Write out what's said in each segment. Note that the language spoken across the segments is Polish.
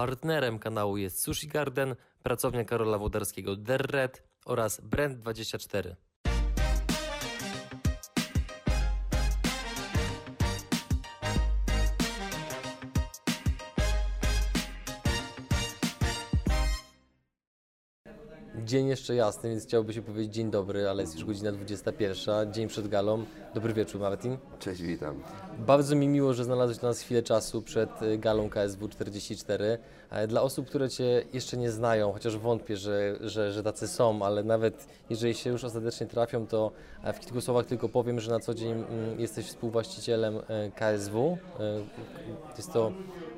Partnerem kanału jest Sushi Garden, pracownia Karola Wodarskiego Derred oraz Brand24. Dzień jeszcze jasny, więc chciałoby się powiedzieć dzień dobry, ale jest już godzina 21, dzień przed galą. Dobry wieczór Martin. Cześć, witam. Bardzo mi miło, że znalazłeś dla nas chwilę czasu przed y, galą KSW 44. E, Dla osób, które Cię jeszcze nie znają, chociaż wątpię, że, że, że tacy są, ale nawet jeżeli się już ostatecznie trafią, to e, w kilku słowach tylko powiem, że na co dzień mm, jesteś współwłaścicielem e, KSW. Jest to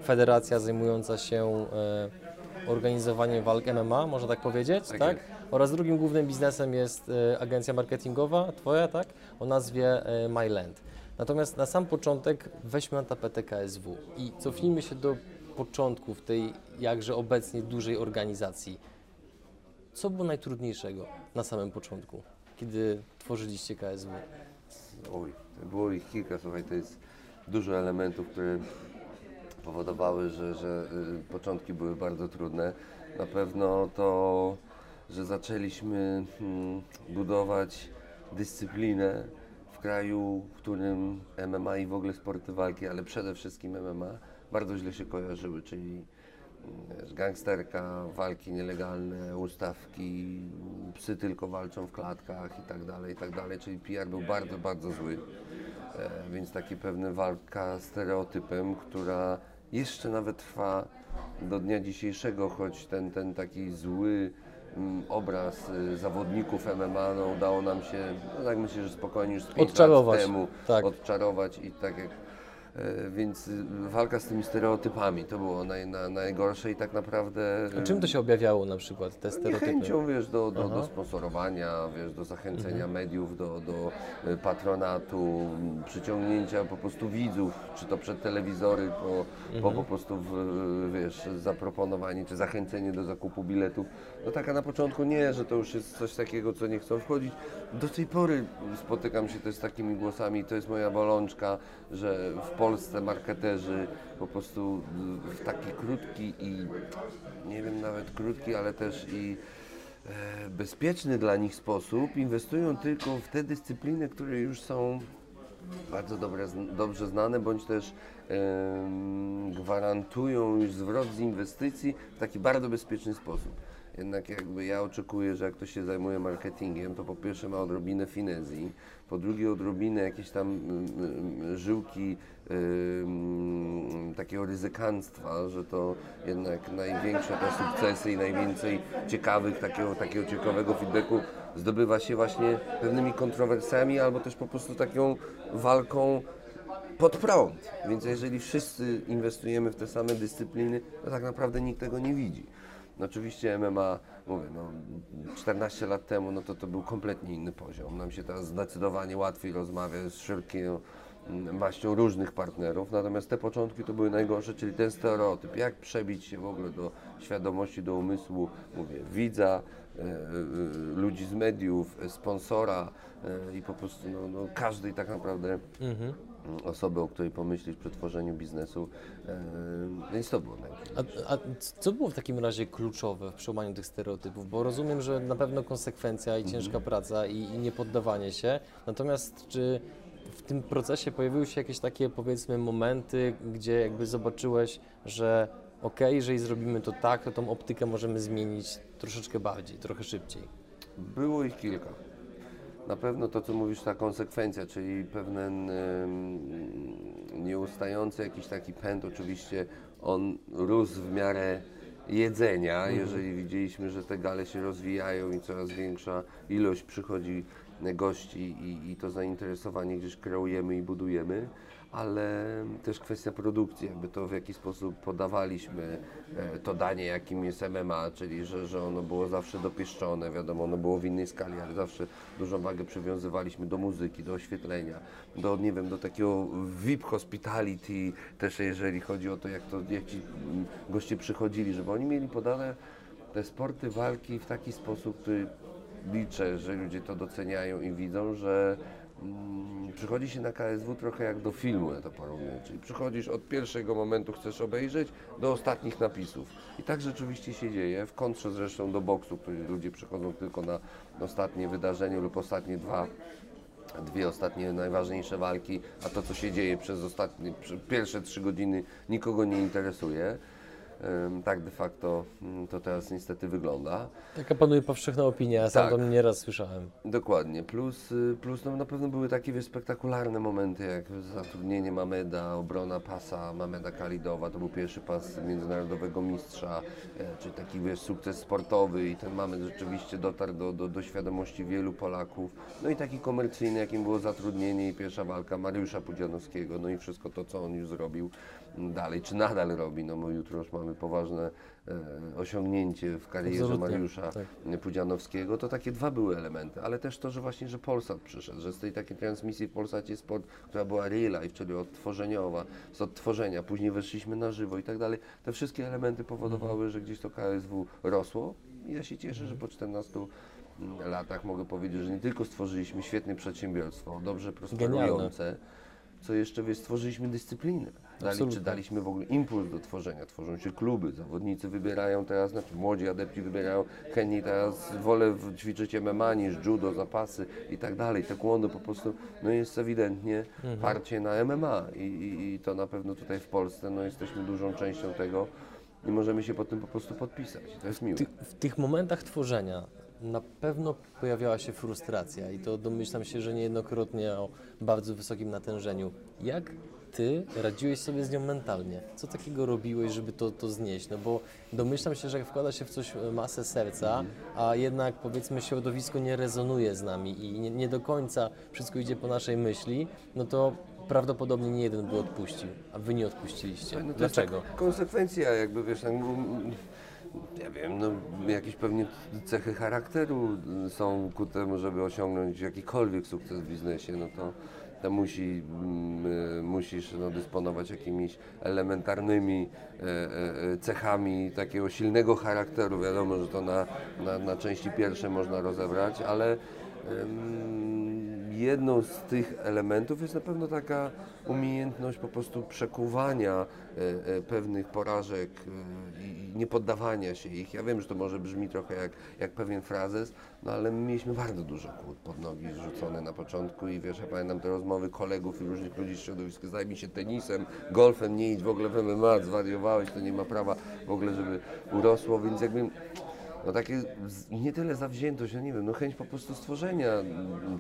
federacja zajmująca się organizowaniem walk MMA, można tak powiedzieć, tak? Tak. Oraz drugim głównym biznesem jest e, agencja marketingowa, Twoja, tak? O nazwie e, MyLand. Natomiast na sam początek weźmy na tapetę KSW i cofnijmy się do początków tej jakże obecnie dużej organizacji. Co było najtrudniejszego na samym początku, kiedy tworzyliście KSW? Oj, było ich kilka, słuchaj, to jest dużo elementów, które powodowały, że, że y, początki były bardzo trudne. Na pewno to, że zaczęliśmy mm, budować dyscyplinę w kraju, w którym MMA i w ogóle sporty walki, ale przede wszystkim MMA bardzo źle się kojarzyły, czyli mm, wiesz, gangsterka, walki nielegalne, ustawki, psy tylko walczą w klatkach i tak dalej, i tak dalej, czyli PR był bardzo, bardzo zły. E, więc taki pewna walka stereotypem, która jeszcze nawet trwa do dnia dzisiejszego, choć ten, ten taki zły mm, obraz y, zawodników MMA no, udało nam się, no tak myślę, że spokojnie już z pięć Odczarować, lat temu tak. odczarować i tak jak więc y, walka z tymi stereotypami to było naj, na, najgorsze i tak naprawdę A czym to się objawiało na przykład, te stereotypy? Chęcią, wiesz, do, do, do sponsorowania, wiesz, do zachęcenia Mhm. mediów, do, do y, patronatu, przyciągnięcia po prostu widzów, czy to przed telewizory, po, po Mhm. po prostu, w, wiesz, zaproponowanie, czy zachęcenie do zakupu biletów. No taka na początku nie, że to już jest coś takiego, co nie chcą wchodzić. Do tej pory spotykam się też z takimi głosami, to jest moja bolączka, że w Polsce marketerzy po prostu w taki krótki i nie wiem nawet krótki, ale też i e, bezpieczny dla nich sposób inwestują tylko w te dyscypliny, które już są bardzo dobre, dobrze znane, bądź też gwarantują już zwrot z inwestycji w taki bardzo bezpieczny sposób. Jednak jakby ja oczekuję, że jak ktoś się zajmuje marketingiem, to po pierwsze ma odrobinę finezji, po drugie odrobinę jakieś tam mm, mm, żyłki takiego ryzykanstwa, że to jednak największe te sukcesy i najwięcej ciekawych, takiego, takiego ciekawego feedbacku zdobywa się właśnie pewnymi kontrowersjami albo też po prostu taką walką pod prąd. Więc jeżeli wszyscy inwestujemy w te same dyscypliny, to tak naprawdę nikt tego nie widzi. No oczywiście MMA, mówię, no 14 lat temu, no to to był kompletnie inny poziom. Nam się teraz zdecydowanie łatwiej rozmawia z szeroką mm, maścią różnych partnerów, natomiast te początki to były najgorsze, czyli ten stereotyp, jak przebić się w ogóle do świadomości, do umysłu, mówię, widza, e, e, ludzi z mediów, sponsora e, i po prostu no, no, każdej tak naprawdę Mhm. Osoby, o której pomyślisz przy tworzeniu biznesu, e, więc to było najważniejsze. A, a co było w takim razie kluczowe w przełamaniu tych stereotypów? Bo rozumiem, że na pewno konsekwencja i ciężka praca i, i niepoddawanie się. Natomiast czy w tym procesie pojawiły się jakieś takie powiedzmy momenty, gdzie jakby zobaczyłeś, że okej, jeżeli zrobimy to tak, to tą optykę możemy zmienić troszeczkę bardziej, trochę szybciej. Było ich kilka. Na pewno to, co mówisz, ta konsekwencja, czyli pewien nieustający jakiś taki pęd, oczywiście on rósł w miarę jedzenia, jeżeli widzieliśmy, że te gale się rozwijają i coraz większa ilość przychodzi gości i, i to zainteresowanie gdzieś kreujemy i budujemy, ale też kwestia produkcji, jakby to w jaki sposób podawaliśmy e, to danie, jakim jest MMA, czyli że, że ono było zawsze dopieszczone, wiadomo, ono było w innej skali, ale zawsze dużą wagę przywiązywaliśmy do muzyki, do oświetlenia, do, nie wiem, do takiego VIP hospitality, też jeżeli chodzi o to, jak, to, jak ci goście przychodzili, żeby oni mieli podane te sporty walki w taki sposób, który liczę, że ludzie to doceniają i widzą, że przychodzi się na KSW trochę jak do filmu, ja to porównuję. Czyli przychodzisz od pierwszego momentu, chcesz obejrzeć, do ostatnich napisów. I tak rzeczywiście się dzieje, w kontrze zresztą do boksu, który ludzie przychodzą tylko na ostatnie wydarzenie lub ostatnie dwa dwie ostatnie najważniejsze walki, a to co się dzieje przez ostatnie, pierwsze trzy godziny nikogo nie interesuje. Tak de facto mm, to teraz niestety wygląda. Taka panuje powszechna opinia, ja sam Tak. to nieraz słyszałem. Dokładnie. Plus, y, plus no, na pewno były takie wiesz, spektakularne momenty, jak zatrudnienie Mameda, obrona pasa Mameda Kalidowa, to był pierwszy pas międzynarodowego mistrza, e, czy taki wiesz, sukces sportowy i ten Mamed rzeczywiście dotarł do, do, do świadomości wielu Polaków. No i taki komercyjny, jakim było zatrudnienie i pierwsza walka Mariusza Pudzianowskiego, no i wszystko to, co on już zrobił dalej, czy nadal robi, no bo jutro już mamy poważne e, osiągnięcie w karierze Absolutnie, Mariusza tak. Pudzianowskiego, to takie dwa były elementy, ale też to, że właśnie, że Polsat przyszedł, że z tej takiej transmisji w Polsacie Sport, która była real life, czyli odtworzeniowa, z odtworzenia, później weszliśmy na żywo i tak dalej, te wszystkie elementy powodowały, Mhm. że gdzieś to KSW rosło. I ja się cieszę, że po 14 latach mogę powiedzieć, że nie tylko stworzyliśmy świetne przedsiębiorstwo, dobrze prosperujące, co jeszcze wiesz, stworzyliśmy dyscyplinę. Dali, czy daliśmy w ogóle impuls do tworzenia, tworzą się kluby, zawodnicy wybierają teraz, znaczy młodzi adepci wybierają chętniej teraz wolę ćwiczyć MMA niż judo, zapasy i tak dalej. Taekwondo po prostu no jest ewidentnie parcie na MMA I, i, i to na pewno tutaj w Polsce no jesteśmy dużą częścią tego i możemy się pod tym po prostu podpisać. To jest miłe. Ty, w tych momentach tworzenia na pewno pojawiała się frustracja i to domyślam się, że niejednokrotnie o bardzo wysokim natężeniu. Jak ty radziłeś sobie z nią mentalnie? Co takiego robiłeś, żeby to, to znieść? No bo domyślam się, że jak wkłada się w coś e, masę serca, a jednak powiedzmy środowisko nie rezonuje z nami i nie, nie do końca wszystko idzie po naszej myśli, no to prawdopodobnie nie jeden by odpuścił, a wy nie odpuściliście. No Dlaczego? taka konsekwencja, jakby wiesz, tak, ja wiem, no, jakieś pewnie cechy charakteru są ku temu, żeby osiągnąć jakikolwiek sukces w biznesie, no to, to musi, mm, y, musisz no, dysponować jakimiś elementarnymi e, e, e, cechami takiego silnego charakteru. Wiadomo, że to na, na, na części pierwsze można rozebrać, ale jedną z tych elementów jest na pewno taka umiejętność po prostu przekuwania pewnych porażek e, i i nie poddawania się ich. Ja wiem, że to może brzmi trochę jak, jak pewien frazes, no ale my mieliśmy bardzo dużo kłód pod nogi zrzucone na początku i wiesz, ja pamiętam te rozmowy kolegów i różnych ludzi z środowiska, zajmij się tenisem, golfem, nie idź w ogóle w MMA, zwariowałeś, to nie ma prawa w ogóle, żeby urosło, więc jakby no takie nie tyle zawziętość, ja nie wiem, no chęć po prostu stworzenia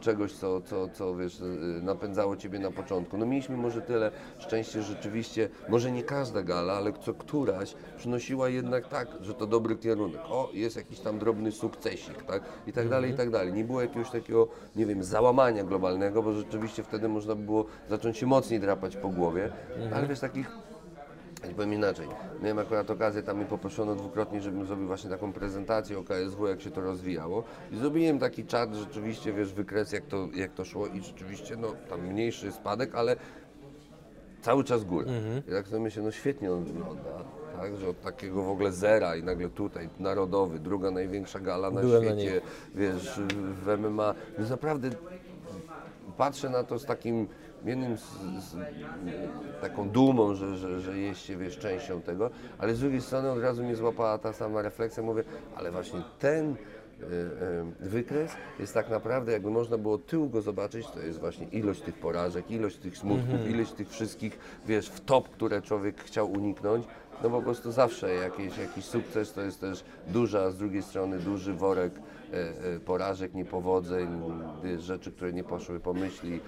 czegoś, co, co, co wiesz, y, napędzało Ciebie na początku. No mieliśmy może tyle szczęście, że rzeczywiście, może nie każda gala, ale co któraś przynosiła jednak tak, że to dobry kierunek. O, jest jakiś tam drobny sukcesik, tak? I tak dalej, i tak dalej. Nie było jakiegoś takiego, nie wiem, załamania globalnego, bo rzeczywiście wtedy można było zacząć się mocniej drapać po głowie, ale wiesz, takich ci powiem inaczej. Miałem akurat okazję, tam mi poproszono dwukrotnie, żebym zrobił właśnie taką prezentację o KSW, jak się to rozwijało. I zrobiłem taki czat, rzeczywiście, wiesz, wykres, jak to, jak to szło i rzeczywiście, no, tam mniejszy spadek, ale cały czas górę. I tak sobie myślę, no świetnie on wygląda, tak, że od takiego w ogóle zera i nagle tutaj, narodowy, druga największa gala na Byłem na świecie, wiesz, w MMA, więc naprawdę patrzę na to z takim jednym z, z taką dumą, że, że, że jest się wiesz, częścią tego, ale z drugiej strony od razu mnie złapała ta sama refleksja, mówię, ale właśnie ten e, e, wykres jest tak naprawdę, jakby można było od tyłu go zobaczyć, to jest właśnie ilość tych porażek, ilość tych smutków, ilość tych wszystkich, wiesz, w top, które człowiek chciał uniknąć, no po prostu zawsze jakiś, jakiś sukces to jest też duża, z drugiej strony duży worek e, porażek, niepowodzeń, rzeczy, które nie poszły po myśli.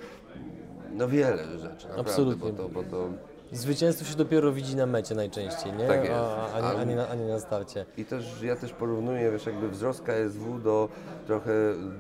No wiele rzeczy, naprawdę, Absolutnie. bo to, bo to Zwycięstwo się dopiero widzi na mecie najczęściej, nie? Tak jest. A, a, nie, a, nie na, a nie na starcie. I też ja też porównuję, wiesz, jakby wzrost KSW do trochę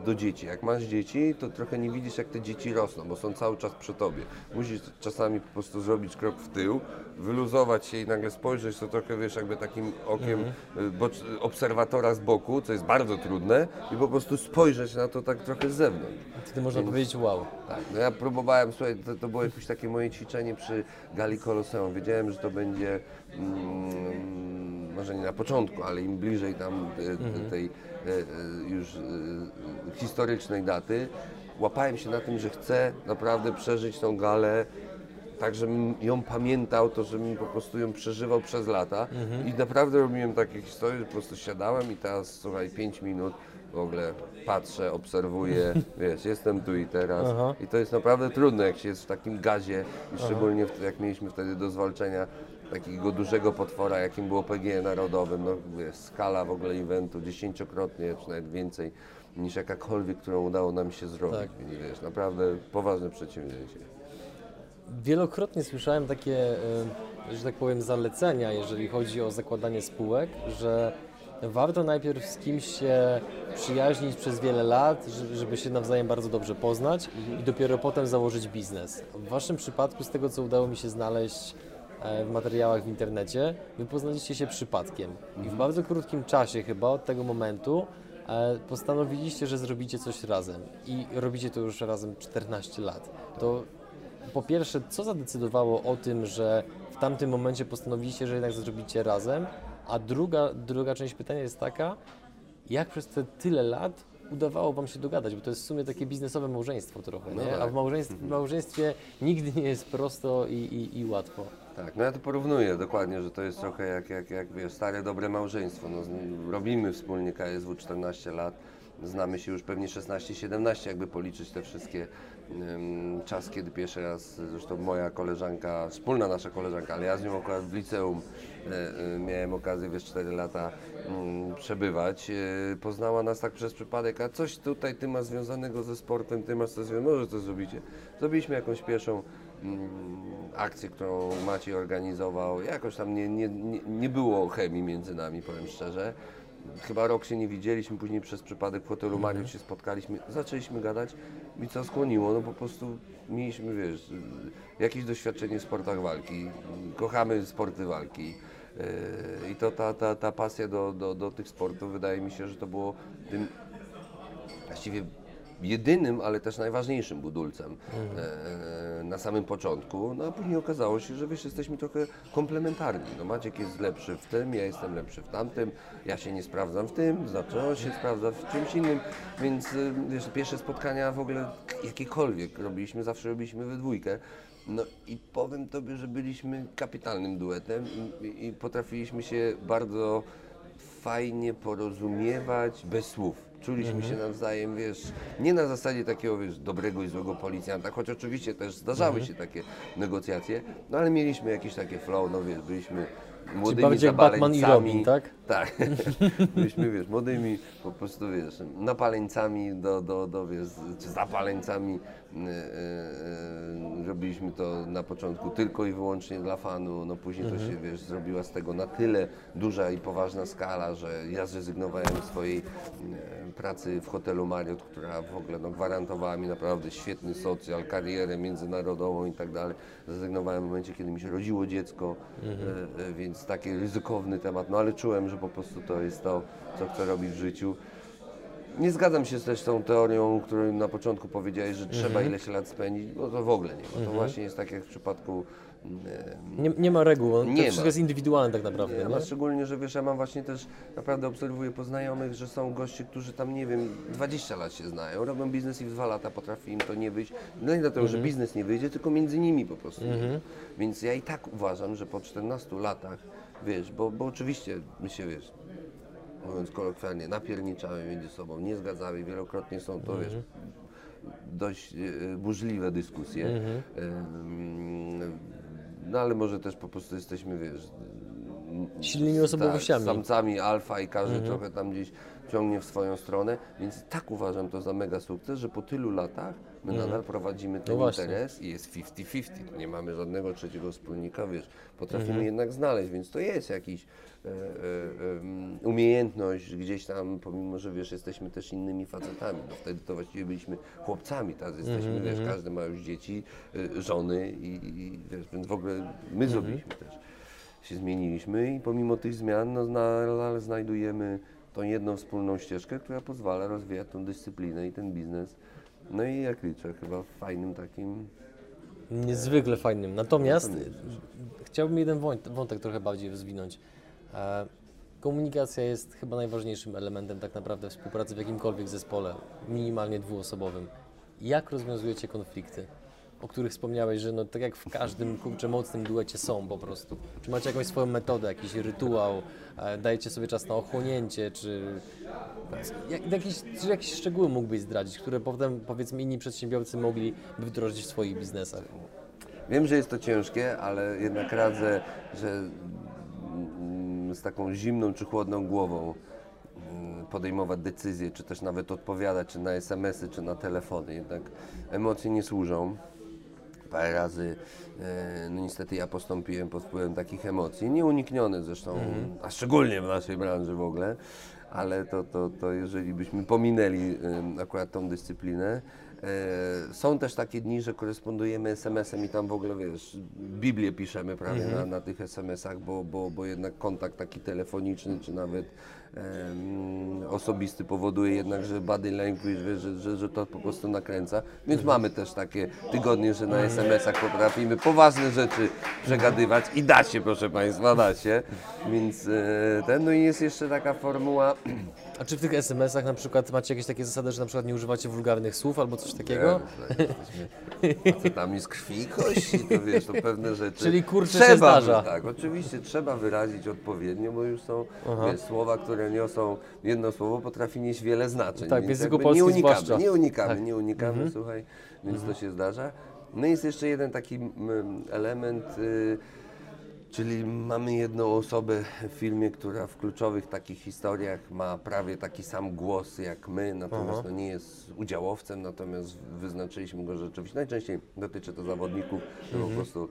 do dzieci. Jak masz dzieci, to trochę nie widzisz, jak te dzieci rosną, bo są cały czas przy tobie. Musisz czasami po prostu zrobić krok w tył, wyluzować się i nagle spojrzeć, to trochę, wiesz, jakby takim okiem y, bocz- obserwatora z boku, co jest bardzo trudne, i po prostu spojrzeć na to tak trochę z zewnątrz. Wtedy można powiedzieć wow. Tak, no ja próbowałem, słuchaj, to, to było jakieś takie moje ćwiczenie przy Gali Koloseum. Wiedziałem, że to będzie, mm, może nie na początku, ale im bliżej tam e, tej e, e, już e, historycznej daty, łapałem się na tym, że chcę naprawdę przeżyć tą galę, tak żebym ją pamiętał, to żebym po prostu ją przeżywał przez lata. I naprawdę robiłem takie historie, po prostu siadałem i teraz, słuchaj, 5 minut w ogóle patrzę, obserwuję, wiesz, jestem tu i teraz. Aha. I to jest naprawdę trudne, jak się jest w takim gazie i szczególnie w, jak mieliśmy wtedy do zwalczenia takiego dużego potwora, jakim było PGE Narodowym, no wiesz, skala w ogóle eventu dziesięciokrotnie, czy nawet więcej niż jakakolwiek, którą udało nam się zrobić. Tak. Więc wiesz, naprawdę poważne przedsięwzięcie. Wielokrotnie słyszałem takie, że tak powiem, zalecenia, jeżeli chodzi o zakładanie spółek, że warto najpierw z kimś się przyjaźnić przez wiele lat, żeby- się nawzajem bardzo dobrze poznać i dopiero potem założyć biznes. W Waszym przypadku, z tego co udało mi się znaleźć e, w materiałach w internecie, Wy poznaliście się przypadkiem i w bardzo krótkim czasie chyba od tego momentu e, postanowiliście, że zrobicie coś razem i robicie to już razem 14 lat. To po pierwsze, co zadecydowało o tym, że w tamtym momencie postanowiliście, że jednak zrobicie razem? A druga, druga część pytania jest taka, jak przez te tyle lat udawało Wam się dogadać? Bo to jest w sumie takie biznesowe małżeństwo trochę, No nie? tak. A w małżeństwie, w małżeństwie nigdy nie jest prosto i, i, i łatwo. Tak, no ja to porównuję dokładnie, że to jest trochę jak, jak, jak wiesz, stare dobre małżeństwo. No, robimy wspólnie KSW 14 lat, znamy się już pewnie 16-17, jakby policzyć te wszystkie czas, kiedy pierwszy raz, zresztą moja koleżanka, wspólna nasza koleżanka, ale ja z nią akurat w liceum e, e, miałem okazję, wiesz, 4 lata mm, przebywać. E, poznała nas tak przez przypadek, a coś tutaj ty masz związanego ze sportem, ty masz coś może to zrobicie. Zrobiliśmy jakąś pierwszą mm, akcję, którą Maciej organizował. Jakoś tam nie, nie, nie było chemii między nami, powiem szczerze. Chyba rok się nie widzieliśmy, później przez przypadek w hotelu Mariusz się spotkaliśmy, zaczęliśmy gadać i co skłoniło, no po prostu mieliśmy, wiesz, jakieś doświadczenie w sportach walki, kochamy sporty walki. Yy, I to ta, ta, ta pasja do, do, do tych sportów, wydaje mi się, że to było tym właściwie jedynym, ale też najważniejszym budulcem e, na samym początku. No a później okazało się, że wiesz, jesteśmy trochę komplementarni. No Maciek jest lepszy w tym, ja jestem lepszy w tamtym, ja się nie sprawdzam w tym, znaczy on się sprawdza w czymś innym, więc e, wiesz, pierwsze spotkania w ogóle jakiekolwiek robiliśmy, zawsze robiliśmy we dwójkę. No i powiem Tobie, że byliśmy kapitalnym duetem i, i, i potrafiliśmy się bardzo fajnie porozumiewać bez słów. Czuliśmy się nawzajem, wiesz, nie na zasadzie takiego, wiesz, dobrego i złego policjanta, choć oczywiście też zdarzały się takie negocjacje, no ale mieliśmy jakieś takie flow, no wiesz, byliśmy młodymi bardziej jak Batman i. Robin, tak? Tak. Byliśmy, wiesz, młodymi, po prostu, wiesz, napaleńcami do, do, do wiesz, czy zapaleńcami. E, e, e, Robiliśmy to na początku tylko i wyłącznie dla fanu, no później to się, wiesz, zrobiła z tego na tyle duża i poważna skala, że ja zrezygnowałem z swojej pracy w hotelu Marriott, która w ogóle no, gwarantowała mi naprawdę świetny socjal, karierę międzynarodową i tak dalej. Zrezygnowałem w momencie, kiedy mi się rodziło dziecko, e, więc taki ryzykowny temat, no ale czułem, że po prostu to jest to, co chcę robić w życiu. Nie zgadzam się też z tą teorią, którą na początku powiedziałeś, że trzeba ileś lat spędzić, no to w ogóle nie ma. To właśnie jest tak jak w przypadku Nie, nie ma reguł, to Nie wszystko ma. jest indywidualne tak naprawdę, nie, nie? a szczególnie, że wiesz, ja mam właśnie też, naprawdę obserwuję poznajomych, że są goście, którzy tam, nie wiem, 20 lat się znają, robią biznes i w dwa lata potrafi im to nie wyjść. No nie dlatego, że biznes nie wyjdzie, tylko między nimi po prostu. nie wyjdzie. Więc ja i tak uważam, że po 14 latach, wiesz, bo, bo oczywiście my się, wiesz, mówiąc kolokwialnie, napierniczamy między sobą, nie zgadzamy, wielokrotnie są to, wiesz, dość e, burzliwe dyskusje. Em, No ale może też po prostu jesteśmy, wiesz, Silnymi osobowościami. tak, samcami alfa i każdy trochę tam gdzieś ciągnie w swoją stronę, więc tak uważam to za mega sukces, że po tylu latach my nadal prowadzimy ten No interes i jest 50-50, nie mamy żadnego trzeciego wspólnika, wiesz, potrafimy jednak znaleźć, więc to jest jakiś e, e, umiejętność gdzieś tam, pomimo, że wiesz, jesteśmy też innymi facetami, no wtedy to właściwie byliśmy chłopcami, teraz jesteśmy, wiesz, każdy ma już dzieci, e, żony i, i wiesz, więc w ogóle my zrobiliśmy też się zmieniliśmy i pomimo tych zmian no, nadal znajdujemy tą jedną wspólną ścieżkę, która pozwala rozwijać tą dyscyplinę i ten biznes. No i jak liczę, chyba w fajnym takim. Niezwykle fajnym. Natomiast No chciałbym jeden wąt- wątek trochę bardziej rozwinąć. E, Komunikacja jest chyba najważniejszym elementem tak naprawdę współpracy w jakimkolwiek zespole, minimalnie dwuosobowym. jak rozwiązujecie konflikty? O których wspomniałeś, że no tak jak w każdym kurczę mocnym duecie są po prostu. Czy macie jakąś swoją metodę, jakiś rytuał, e, dajecie sobie czas na ochłonięcie, czy jak, jakieś, czy jakieś szczegóły mógłbyś zdradzić, które potem powiedzmy inni przedsiębiorcy mogliby wdrożyć w swoich biznesach? Wiem, że jest to ciężkie, ale jednak radzę, że mm, z taką zimną czy chłodną głową mm, podejmować decyzje, czy też nawet odpowiadać, czy na SMS-y, czy na telefony. Jednak emocje nie służą. Parę razy, e, no niestety ja postąpiłem pod wpływem takich emocji, nieuniknione zresztą, a szczególnie w naszej branży w ogóle, ale to, to, to jeżeli byśmy pominęli akurat tą dyscyplinę, E, Są też takie dni, że korespondujemy SMS-em i tam w ogóle, wiesz, Biblię piszemy prawie na, na tych SMS-ach, bo, bo, bo jednak kontakt taki telefoniczny, czy nawet osobisty powoduje jednak, że body language, wiesz, że, że, że to po prostu nakręca. Więc mamy też takie tygodnie, że na SMS-ach potrafimy poważne rzeczy przegadywać i da się, proszę Państwa, da się. Więc e, ten, no i jest jeszcze taka formuła, A czy w tych SMS-ach na przykład macie jakieś takie zasady, że na przykład nie używacie wulgarnych słów albo coś takiego? Nie, jesteśmy facetami z krwi i kości, to wiesz, to pewne rzeczy. Czyli kurczę się trzeba, zdarza. Tak, oczywiście trzeba wyrazić odpowiednio, bo już są wiesz, słowa, które niosą, jedno słowo potrafi nieść wiele znaczeń. Tak, w języku polskim nie unikamy, zwłaszcza. nie unikamy, Tak. nie unikamy, słuchaj, więc to się zdarza. No i jest jeszcze jeden taki element, y, Czyli mamy jedną osobę w filmie, która w kluczowych takich historiach ma prawie taki sam głos jak my, natomiast no, nie jest udziałowcem, natomiast wyznaczyliśmy go rzeczywiście. Najczęściej dotyczy to zawodników, że po prostu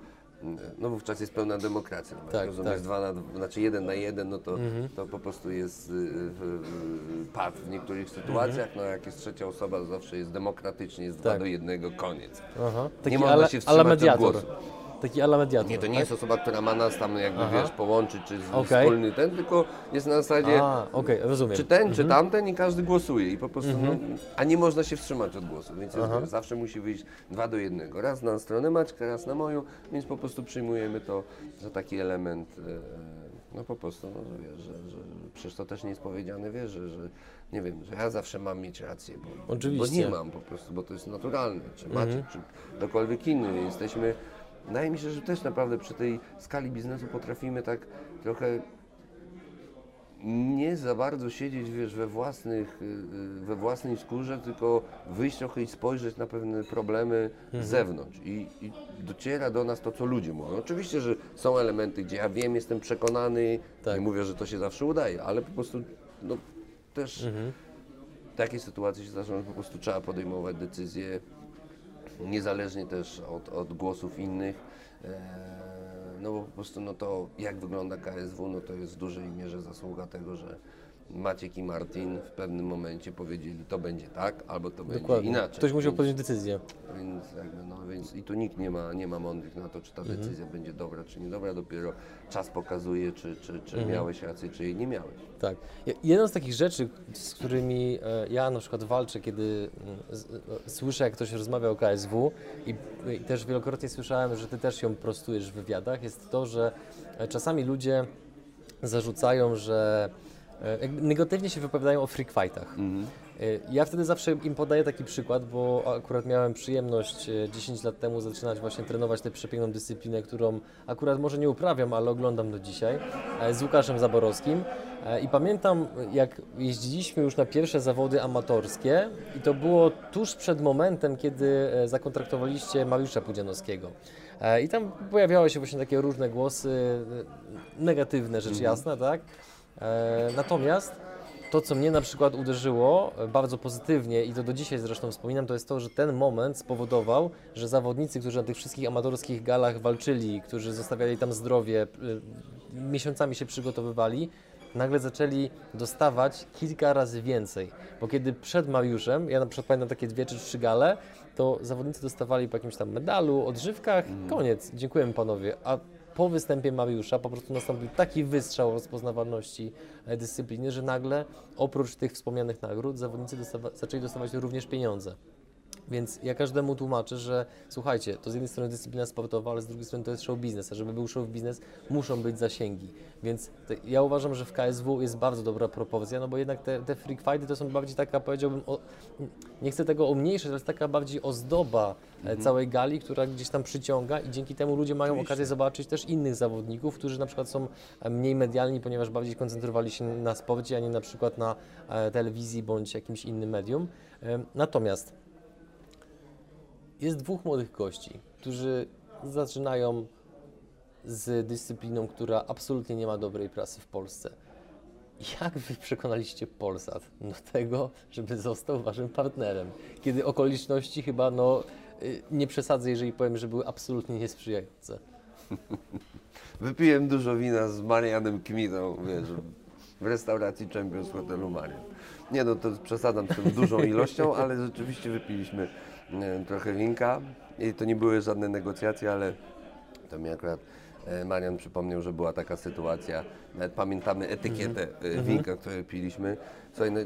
no wówczas jest pełna demokracja. No, Tak, rozumiesz, tak. dwa na, dwa- znaczy jeden na jeden, no to, to po prostu jest y, y, y, pad w niektórych sytuacjach, no jak jest trzecia osoba, to zawsze jest demokratycznie, jest dwa Tak. do jednego, koniec. Aha. Nie można ala, się wstrzymać od głosu. Taki ala mediator. Nie, to nie tak? jest osoba, która ma nas tam jakby, Aha. wiesz, połączyć, czy Okej. wspólny ten, tylko jest na zasadzie, A, okej, rozumiem. czy ten, czy tamten i każdy głosuje i po prostu, no, a nie można się wstrzymać od głosu, więc jest, wiesz, zawsze musi wyjść dwa do jednego. Raz na stronę Maćka, raz na moją, więc po prostu przyjmujemy to za taki element, e, no po prostu, no, że wiesz, że, że przecież to też nie jest powiedziane, wiesz, że, że nie wiem, że ja zawsze mam mieć rację, bo, Oczywiście. bo nie mam po prostu, bo to jest naturalne, czy Maciek, czy ktokolwiek inny, jesteśmy Wydaje mi się, że też naprawdę przy tej skali biznesu potrafimy tak trochę nie za bardzo siedzieć, wiesz, we, własnych, y, y, we własnej skórze, tylko wyjść trochę i spojrzeć na pewne problemy z zewnątrz. I, I dociera do nas to, co ludzie mówią. Oczywiście, że są elementy, gdzie ja wiem, jestem przekonany, Tak. nie mówię, że to się zawsze udaje, ale po prostu no, też takie sytuacje się zdarzają, że po prostu trzeba podejmować decyzje niezależnie też od, od głosów innych. E, No bo po prostu no to jak wygląda KSW, no to jest w dużej mierze zasługa tego, że Maciek i Martin w pewnym momencie powiedzieli to będzie tak, albo to będzie Dokładnie. inaczej. Ktoś musiał Więc- podjąć decyzję. więc, jakby, no, więc i tu nikt nie ma, nie ma mądrych na to, czy ta Mhm. decyzja będzie dobra, czy niedobra. Dopiero czas pokazuje, czy, czy, czy Mhm. miałeś rację, czy jej nie miałeś. Tak. Je- Jedną z takich rzeczy, z którymi e, ja na przykład walczę, kiedy mm, e, słyszę, jak ktoś rozmawia o KSW i, i też wielokrotnie słyszałem, że ty też ją prostujesz w wywiadach, jest to, że e, czasami ludzie zarzucają, że negatywnie się wypowiadają o freak fightach. E, Ja wtedy zawsze im podaję taki przykład, bo akurat miałem przyjemność e, 10 lat temu zaczynać właśnie trenować tę przepiękną dyscyplinę, którą akurat może nie uprawiam, ale oglądam do dzisiaj, e, z Łukaszem Zaborowskim. E, I pamiętam, jak jeździliśmy już na pierwsze zawody amatorskie i to było tuż przed momentem, kiedy e, zakontraktowaliście Mariusza Pudzianowskiego. E, I tam pojawiały się właśnie takie różne głosy, e, negatywne rzecz jasna, tak? E, Natomiast to, co mnie na przykład uderzyło e, bardzo pozytywnie i to do dzisiaj zresztą wspominam, to jest to, że ten moment spowodował, że zawodnicy, którzy na tych wszystkich amatorskich galach walczyli, którzy zostawiali tam zdrowie, y, miesiącami się przygotowywali, nagle zaczęli dostawać kilka razy więcej. Bo kiedy przed Mariuszem, ja na przykład pamiętam takie dwie czy trzy gale, to zawodnicy dostawali po jakimś tam medalu, odżywkach, koniec, dziękujemy panowie. A po występie Mariusza po prostu nastąpił taki wystrzał rozpoznawalności e, dyscypliny, że nagle oprócz tych wspomnianych nagród zawodnicy dostawa- zaczęli dostawać również pieniądze. Więc ja każdemu tłumaczę, że słuchajcie, to z jednej strony dyscyplina sportowa, ale z drugiej strony to jest show biznes, a żeby był show biznes, muszą być zasięgi. Więc te, ja uważam, że w KSW jest bardzo dobra proporcja, no bo jednak te, te freak fighty to są bardziej taka, powiedziałbym, o, nie chcę tego umniejszać, ale jest taka bardziej ozdoba e, całej gali, która gdzieś tam przyciąga i dzięki temu ludzie mają Oczywiście. okazję zobaczyć też innych zawodników, którzy na przykład są e, mniej medialni, ponieważ bardziej koncentrowali się na sporcie, a nie na przykład na e, telewizji bądź jakimś innym medium. Natomiast jest dwóch młodych gości, którzy zaczynają z dyscypliną, która absolutnie nie ma dobrej prasy w Polsce. Jak wy przekonaliście Polsat do tego, żeby został waszym partnerem? Kiedy okoliczności chyba, no, y, nie przesadzę, jeżeli powiem, że były absolutnie niesprzyjające. Wypiłem dużo wina z Marianem Kmitą, wiesz, w restauracji Champions hotelu Marian. Nie no, to przesadzam z tą dużą ilością, ale rzeczywiście wypiliśmy trochę winka i to nie były żadne negocjacje, ale to mi akurat e, Marian przypomniał, że była taka sytuacja, nawet pamiętamy etykietę e, winka, które piliśmy. Słuchaj, no,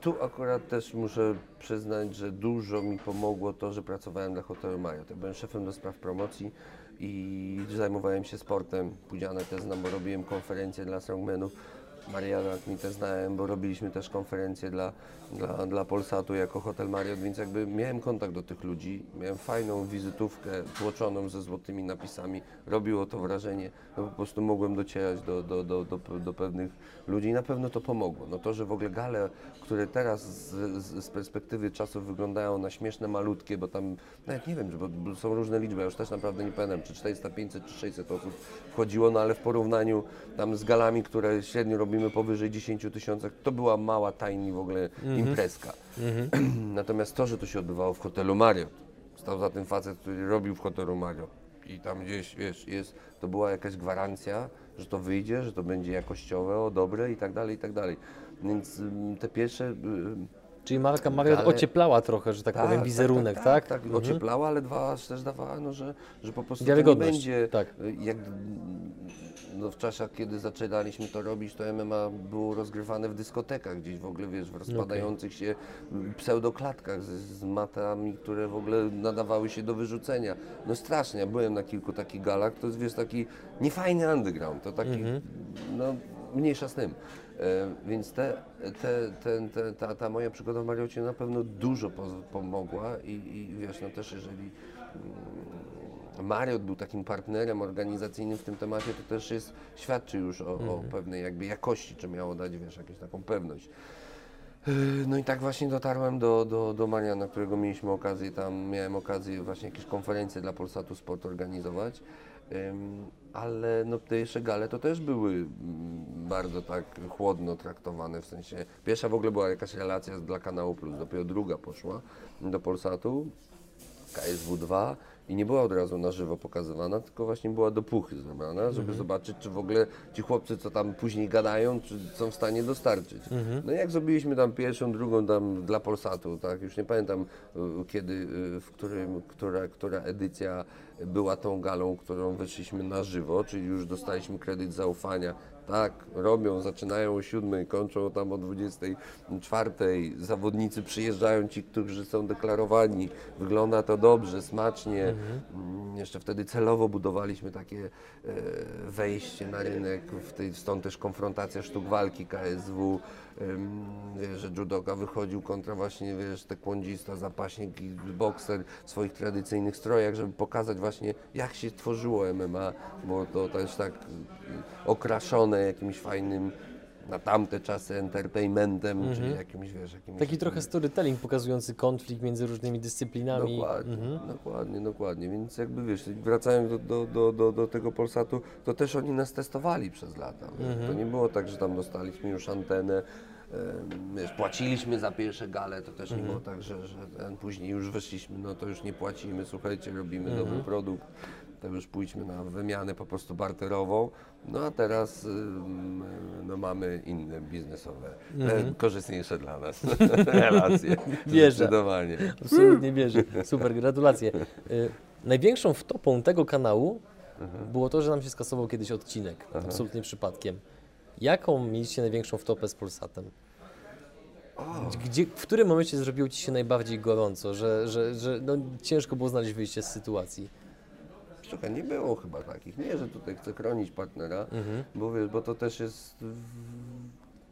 tu akurat też muszę przyznać, że dużo mi pomogło to, że pracowałem dla hotelu Mario. To byłem szefem do spraw promocji i zajmowałem się sportem. Pudzianę też znam, bo robiłem konferencje dla strongmenów. Mariana mi też znałem, bo robiliśmy też konferencje dla, dla, dla Polsatu jako Hotel Marriott, więc jakby miałem kontakt do tych ludzi, miałem fajną wizytówkę tłoczoną ze złotymi napisami, robiło to wrażenie, no po prostu mogłem docierać do, do, do, do, do pewnych ludzi i na pewno to pomogło. No to, że w ogóle gale, które teraz z, z, perspektywy czasów wyglądają na śmieszne, malutkie, bo tam, nawet nie wiem, bo, są różne liczby, ja już też naprawdę nie pamiętam, czy 400, 500 czy 600 osób wchodziło, no ale w porównaniu tam z galami, które średnio robimy powyżej 10 tysiącach, to była mała, tiny w ogóle imprezka. Natomiast to, że to się odbywało w hotelu Marriott, stał za tym facet, który robił w hotelu Marriott i tam gdzieś, wiesz, jest, to była jakaś gwarancja, że to wyjdzie, że to będzie jakościowe, o, dobre i tak dalej, i tak dalej. Więc te pierwsze... ym, Czyli marka Marriott Ale- ocieplała trochę, że tak, powiem, wizerunek, tak? Tak, tak, Mhm. ocieplała, ale dwa też dawała, no, że, że po prostu to nie będzie tak. y, jak no, w czasach, kiedy zaczynaliśmy to robić, to MMA było rozgrywane w dyskotekach, gdzieś w ogóle, wiesz, w rozpadających się pseudoklatkach z, z matami, które w ogóle nadawały się do wyrzucenia. No strasznie, ja byłem na kilku takich galach, to jest, wiesz, taki niefajny underground, to taki, no, mniejsza z tym. E, więc te, te, ten- te, ta, ta moja przygoda w Mariocie na pewno dużo pomogła i, i wiesz, no też jeżeli mm, Mariot był takim partnerem organizacyjnym w tym temacie, to też jest, świadczy już o, o pewnej jakby jakości, czy miało dać, wiesz, jakąś taką pewność. Yy, No i tak właśnie dotarłem do, do, do Mariana, którego mieliśmy okazję tam, miałem okazję właśnie jakieś konferencje dla Polsatu Sport organizować. Ale no te jeszcze gale to też były mm, bardzo tak chłodno traktowane, w sensie pierwsza w ogóle była jakaś relacja dla Kanału Plus, dopiero druga poszła do Polsatu, KSW 2 i nie była od razu na żywo pokazywana, tylko właśnie była do puchy zebrana, żeby zobaczyć, czy w ogóle ci chłopcy, co tam później gadają, czy są w stanie dostarczyć. No i jak zrobiliśmy tam pierwszą, drugą tam dla Polsatu, tak, już nie pamiętam y, kiedy, y, w którym, która, która edycja była tą galą, którą wyszliśmy na żywo, czyli już dostaliśmy kredyt zaufania. Tak, robią, zaczynają o 7, kończą tam o 24. Zawodnicy przyjeżdżają, ci, którzy są deklarowani. Wygląda to dobrze, smacznie. Mm, Jeszcze wtedy celowo budowaliśmy takie e, wejście na rynek, w tej, stąd też konfrontacja sztuk walki KSW, że judoka wychodził kontra właśnie, wiesz, taekwondzista, zapaśnik i bokser w swoich tradycyjnych strojach, żeby pokazać właśnie jak się tworzyło MMA, bo to też tak y, okraszone jakimś fajnym na tamte czasy entertainmentem, czyli jakimś, wiesz, jakimś... Taki trochę storytelling pokazujący konflikt między różnymi dyscyplinami. Dokładnie, Mhm. dokładnie, dokładnie. Więc jakby wiesz, wracając do, do, do, do, do tego Polsatu, to też oni nas testowali przez lata. Mhm. To nie było tak, że tam dostaliśmy już antenę, wiesz, płaciliśmy za pierwsze gale, to też nie Mhm. było tak, że, że ten, później już weszliśmy, no to już nie płacimy, słuchajcie, robimy Mhm. dobry produkt, to już pójdźmy na wymianę po prostu barterową. No a teraz no, mamy inne biznesowe, e, korzystniejsze dla nas relacje. Mhm. Wierzę. Zdecydowanie. Absolutnie wierzę. Super, gratulacje. Y, największą wtopą tego kanału było to, że nam się skasował kiedyś odcinek. Absolutnie przypadkiem. Jaką mieliście największą wtopę z Polsatem? Gdzie, w którym momencie zrobiło Ci się najbardziej gorąco, że, że, że no, ciężko było znaleźć wyjście z sytuacji? Słuchaj, nie było chyba takich. Nie, że tutaj chcę chronić partnera, bo wiesz, bo to też jest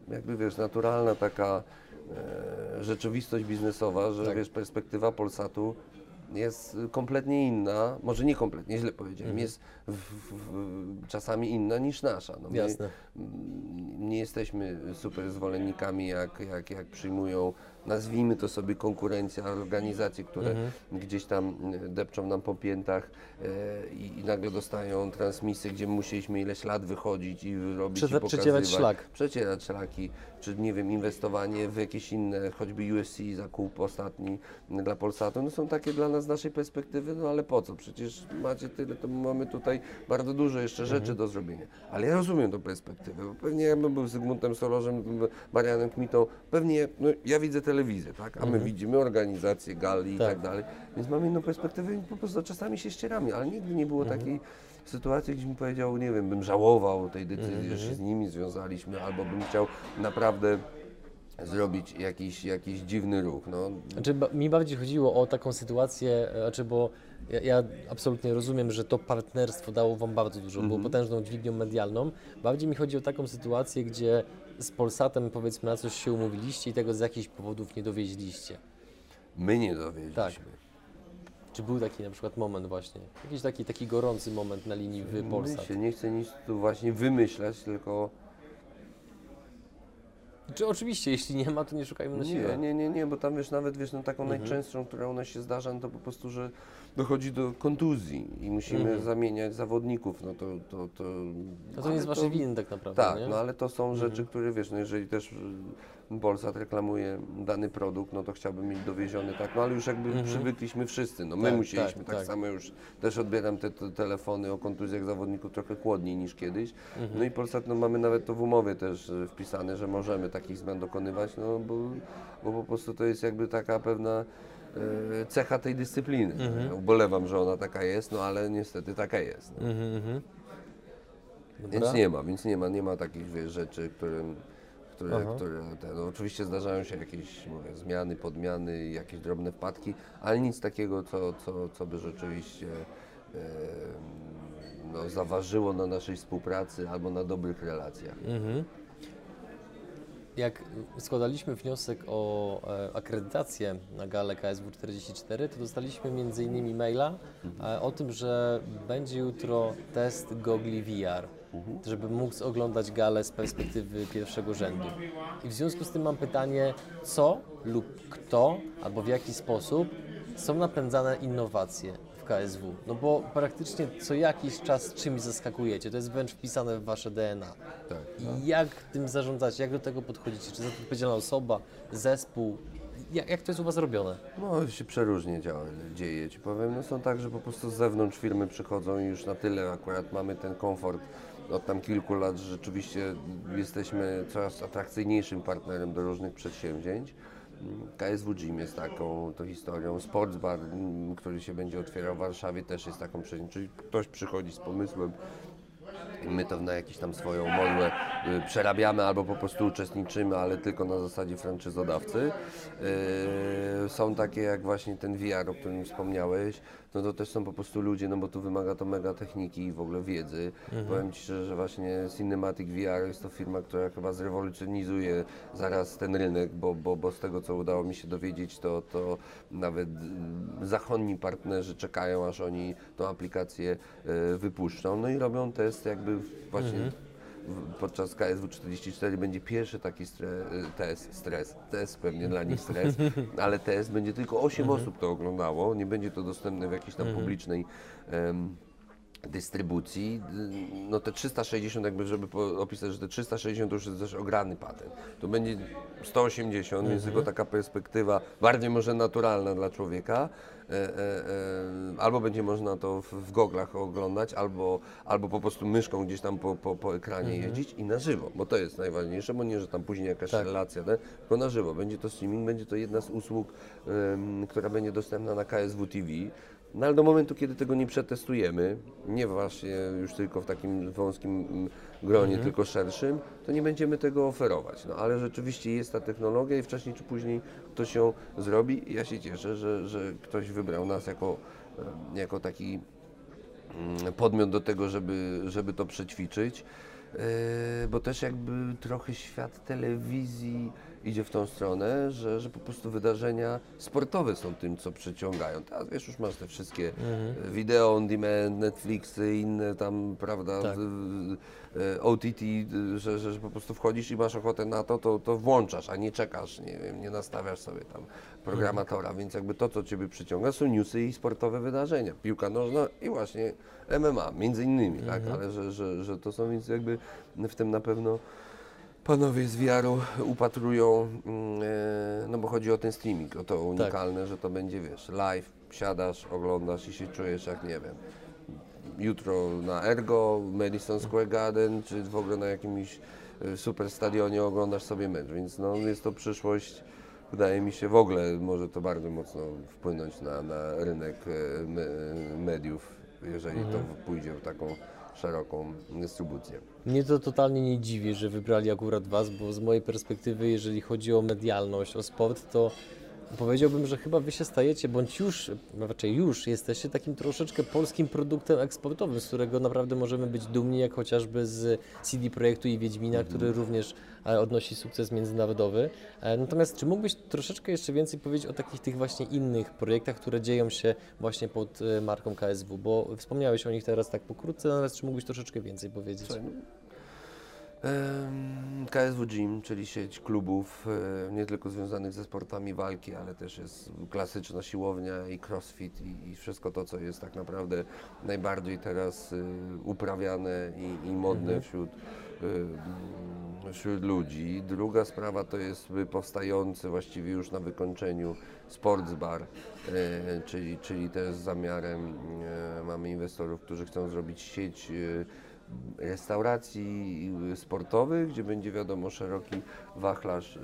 jakby wiesz, naturalna taka e, rzeczywistość biznesowa, że Tak. wiesz, perspektywa Polsatu jest kompletnie inna, może nie kompletnie, źle powiedziałem, jest w, w, w, czasami inna niż nasza. No, my, Jasne. mm, nie jesteśmy super zwolennikami, jak, jak, jak przyjmują, nazwijmy to sobie konkurencja, organizacje, które Mhm. gdzieś tam e, depczą nam po piętach e, i, i nagle dostają transmisje, gdzie musieliśmy ileś lat wychodzić i robić Przece- i pokazywać. przecierać szlak. Przecierać szlaki, czy nie wiem, inwestowanie w jakieś inne, choćby USC, zakup ostatni dla Polsatu, no są takie dla nas z naszej perspektywy, no ale po co? Przecież macie tyle, to mamy tutaj bardzo dużo jeszcze rzeczy do zrobienia. Ale ja rozumiem tę perspektywę, bo pewnie jakbym był Zygmuntem Solorzem, Marianem Kmitą, pewnie, no ja widzę telewizję, tak, a my widzimy organizację, gali i Tak. tak dalej, więc mamy inną perspektywę i po prostu czasami się ścieramy, ale nigdy nie było takiej sytuacji, gdzie bym powiedział, nie wiem, bym żałował tej decyzji, że się z nimi związaliśmy, albo bym chciał naprawdę zrobić jakiś, jakiś dziwny ruch. No, Znaczy, mi bardziej chodziło o taką sytuację, e, znaczy, bo ja, ja absolutnie rozumiem, że to partnerstwo dało Wam bardzo dużo, było potężną dźwignią medialną. Bardziej mi chodzi o taką sytuację, gdzie z Polsatem powiedzmy na coś się umówiliście i tego z jakichś powodów nie dowieźliście. my nie dowiedzieliśmy. Tak. Czy był taki na przykład moment właśnie, jakiś taki, taki gorący moment na linii Wy Polsat? Myślę, nie chcę nic tu właśnie wymyślać, tylko Czy oczywiście, jeśli nie ma, to nie szukajmy na nie, siłę. nie, nie, nie, bo tam wiesz, nawet wiesz, no, taką najczęstszą, która u nas się zdarza, no to po prostu, że dochodzi do kontuzji i musimy zamieniać zawodników, no to... to, to No to nie jest Waszej winy tak naprawdę, Tak, nie? no ale to są rzeczy, które wiesz, no jeżeli też y, Polsat reklamuje dany produkt, no to chciałbym mieć dowieziony tak, no ale już jakby przywykliśmy wszyscy, no my Tak, musieliśmy, tak, tak, tak. samo już też odbieram te, te telefony o kontuzjach zawodników trochę chłodniej niż kiedyś, no i Polsat, no mamy nawet to w umowie też y, wpisane, że możemy takich zmian dokonywać, no bo, bo po prostu to jest jakby taka pewna y, cecha tej dyscypliny. Ja ubolewam, że ona taka jest, no ale niestety taka jest. No. Mhm, mhm. Więc nie ma, więc nie ma, nie ma takich wiesz, rzeczy, którym, które, Aha. które te, no, oczywiście zdarzają się jakieś mówię, zmiany, podmiany, jakieś drobne wpadki, ale nic takiego, co, co, co by rzeczywiście e, no, zaważyło na naszej współpracy albo na dobrych relacjach. Mhm. Jak składaliśmy wniosek o e, akredytację na galę KSW 44, to dostaliśmy m.in. maila e, o tym, że będzie jutro test gogli VR, żeby móc oglądać galę z perspektywy pierwszego rzędu. I w związku z tym mam pytanie, co lub kto albo w jaki sposób są napędzane innowacje w KSW? No bo praktycznie co jakiś czas czymś zaskakujecie, to jest wręcz wpisane w wasze DNA. Tak. I jak tym zarządzacie? Jak do tego podchodzicie? Czy za to odpowiedzialna osoba, zespół? Jak, jak to jest u Was robione? No się przeróżnie działa, dzieje, ci powiem. No są tak, że po prostu z zewnątrz firmy przychodzą i już na tyle akurat mamy ten komfort od tam kilku lat, że rzeczywiście jesteśmy coraz atrakcyjniejszym partnerem do różnych przedsięwzięć. KSW Gym jest taką to historią, Sportsbar, mm, który się będzie otwierał w Warszawie też jest taką przedsięwzięciem, czyli ktoś przychodzi z pomysłem, i my to na jakąś tam swoją modłę y, przerabiamy albo po prostu uczestniczymy, ale tylko na zasadzie franczyzodawcy. Y, są takie jak właśnie ten VR, o którym wspomniałeś, no to też są po prostu ludzie, no bo tu wymaga to mega techniki i w ogóle wiedzy. Powiem Ci szczerze, że właśnie Cinematic VR jest to firma, która chyba zrewolucjonizuje zaraz ten rynek, bo, bo, bo z tego co udało mi się dowiedzieć, to, to nawet y, zachonni partnerzy czekają, aż oni tą aplikację y, wypuszczą. No i robią test jakby właśnie w- podczas KSW 44 będzie pierwszy taki y, test, stres, test pewnie dla nich stres, ale test będzie tylko 8 osób to oglądało, nie będzie to dostępne w jakiejś tam publicznej em, dystrybucji, y, no te 360 jakby, żeby opisać, że te 360 to już jest też ograny patent. To będzie 180, więc tylko taka perspektywa bardziej może naturalna dla człowieka. E, e, e, albo będzie można to w, goglach oglądać, albo, albo po prostu myszką gdzieś tam po, po, po ekranie jeździć i na żywo, bo to jest najważniejsze, bo nie, że tam później jakaś Tak. relacja, te, tylko na żywo. Będzie to streaming, będzie to jedna z usług, która będzie dostępna na KSW TV. No ale do momentu, kiedy tego nie przetestujemy, nie właśnie już tylko w takim wąskim gronie, tylko szerszym, to nie będziemy tego oferować. No ale rzeczywiście jest ta technologia i wcześniej czy później ktoś ją zrobi ja się cieszę, że, że ktoś wybrał nas jako, e, jako taki mm, podmiot do tego, żeby, żeby to przećwiczyć. Yy, bo też jakby trochę świat telewizji idzie w tą stronę, że, że po prostu wydarzenia sportowe są tym, co przyciągają. Teraz wiesz, już masz te wszystkie e, wideo on demand, Netflixy, inne tam, prawda, Tak. y, OTT, że, że, że po prostu wchodzisz i masz ochotę na to, to, to włączasz, a nie czekasz, nie wiem, nie nastawiasz sobie tam programatora, więc jakby to, co Ciebie przyciąga, są newsy i sportowe wydarzenia, piłka nożna i właśnie MMA, między innymi, tak, ale że, że, że to są, więc jakby w tym na pewno Panowie z wiarą upatrują, mm, e, no bo chodzi o ten streaming, o to unikalne, że to będzie, wiesz, live, siadasz, oglądasz i się czujesz jak, nie wiem, jutro na Ergo, Madison Square Garden, czy w ogóle na jakimś e, super stadionie oglądasz sobie mecz, więc no jest to przyszłość, wydaje mi się, w ogóle może to bardzo mocno wpłynąć na, na rynek e, me, mediów, jeżeli to pójdzie w taką szeroką dystrybucję. Mnie to totalnie nie dziwi, że wybrali akurat Was, bo z mojej perspektywy, jeżeli chodzi o medialność, o sport, to powiedziałbym, że chyba Wy się stajecie, bądź już, no raczej już jesteście takim troszeczkę polskim produktem eksportowym, z którego naprawdę możemy być dumni, jak chociażby z CD Projektu i Wiedźmina, który również e, odnosi sukces międzynarodowy. E, Natomiast czy mógłbyś troszeczkę jeszcze więcej powiedzieć o takich tych właśnie innych projektach, które dzieją się właśnie pod e, marką KSW, bo wspomniałeś o nich teraz tak pokrótce, natomiast czy mógłbyś troszeczkę więcej powiedzieć? KSW Gym, czyli sieć klubów nie tylko związanych ze sportami walki, ale też jest klasyczna siłownia i crossfit i, i wszystko to, co jest tak naprawdę najbardziej teraz e, uprawiane i, i modne wśród, e, wśród ludzi. Druga sprawa to jest e, powstający właściwie już na wykończeniu sports bar, czyli, czyli też z zamiarem mamy inwestorów, którzy chcą zrobić sieć restauracji sportowych, gdzie będzie wiadomo szeroki wachlarz y,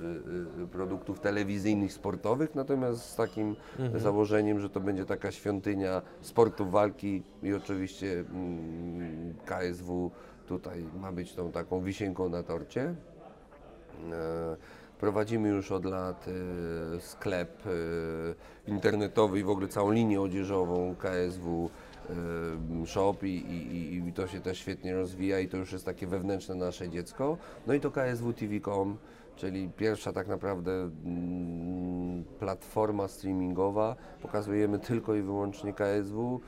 y, produktów telewizyjnych, sportowych, natomiast z takim założeniem, że to będzie taka świątynia sportów walki i oczywiście mm, KSW tutaj ma być tą taką wisienką na torcie. E, Prowadzimy już od lat e, sklep e, internetowy i w ogóle całą linię odzieżową KSW Shop i, i, i- to się też świetnie rozwija i to już jest takie wewnętrzne nasze dziecko. No i to KSW TV.com, czyli pierwsza tak naprawdę mm, platforma streamingowa. Pokazujemy tylko i wyłącznie KSW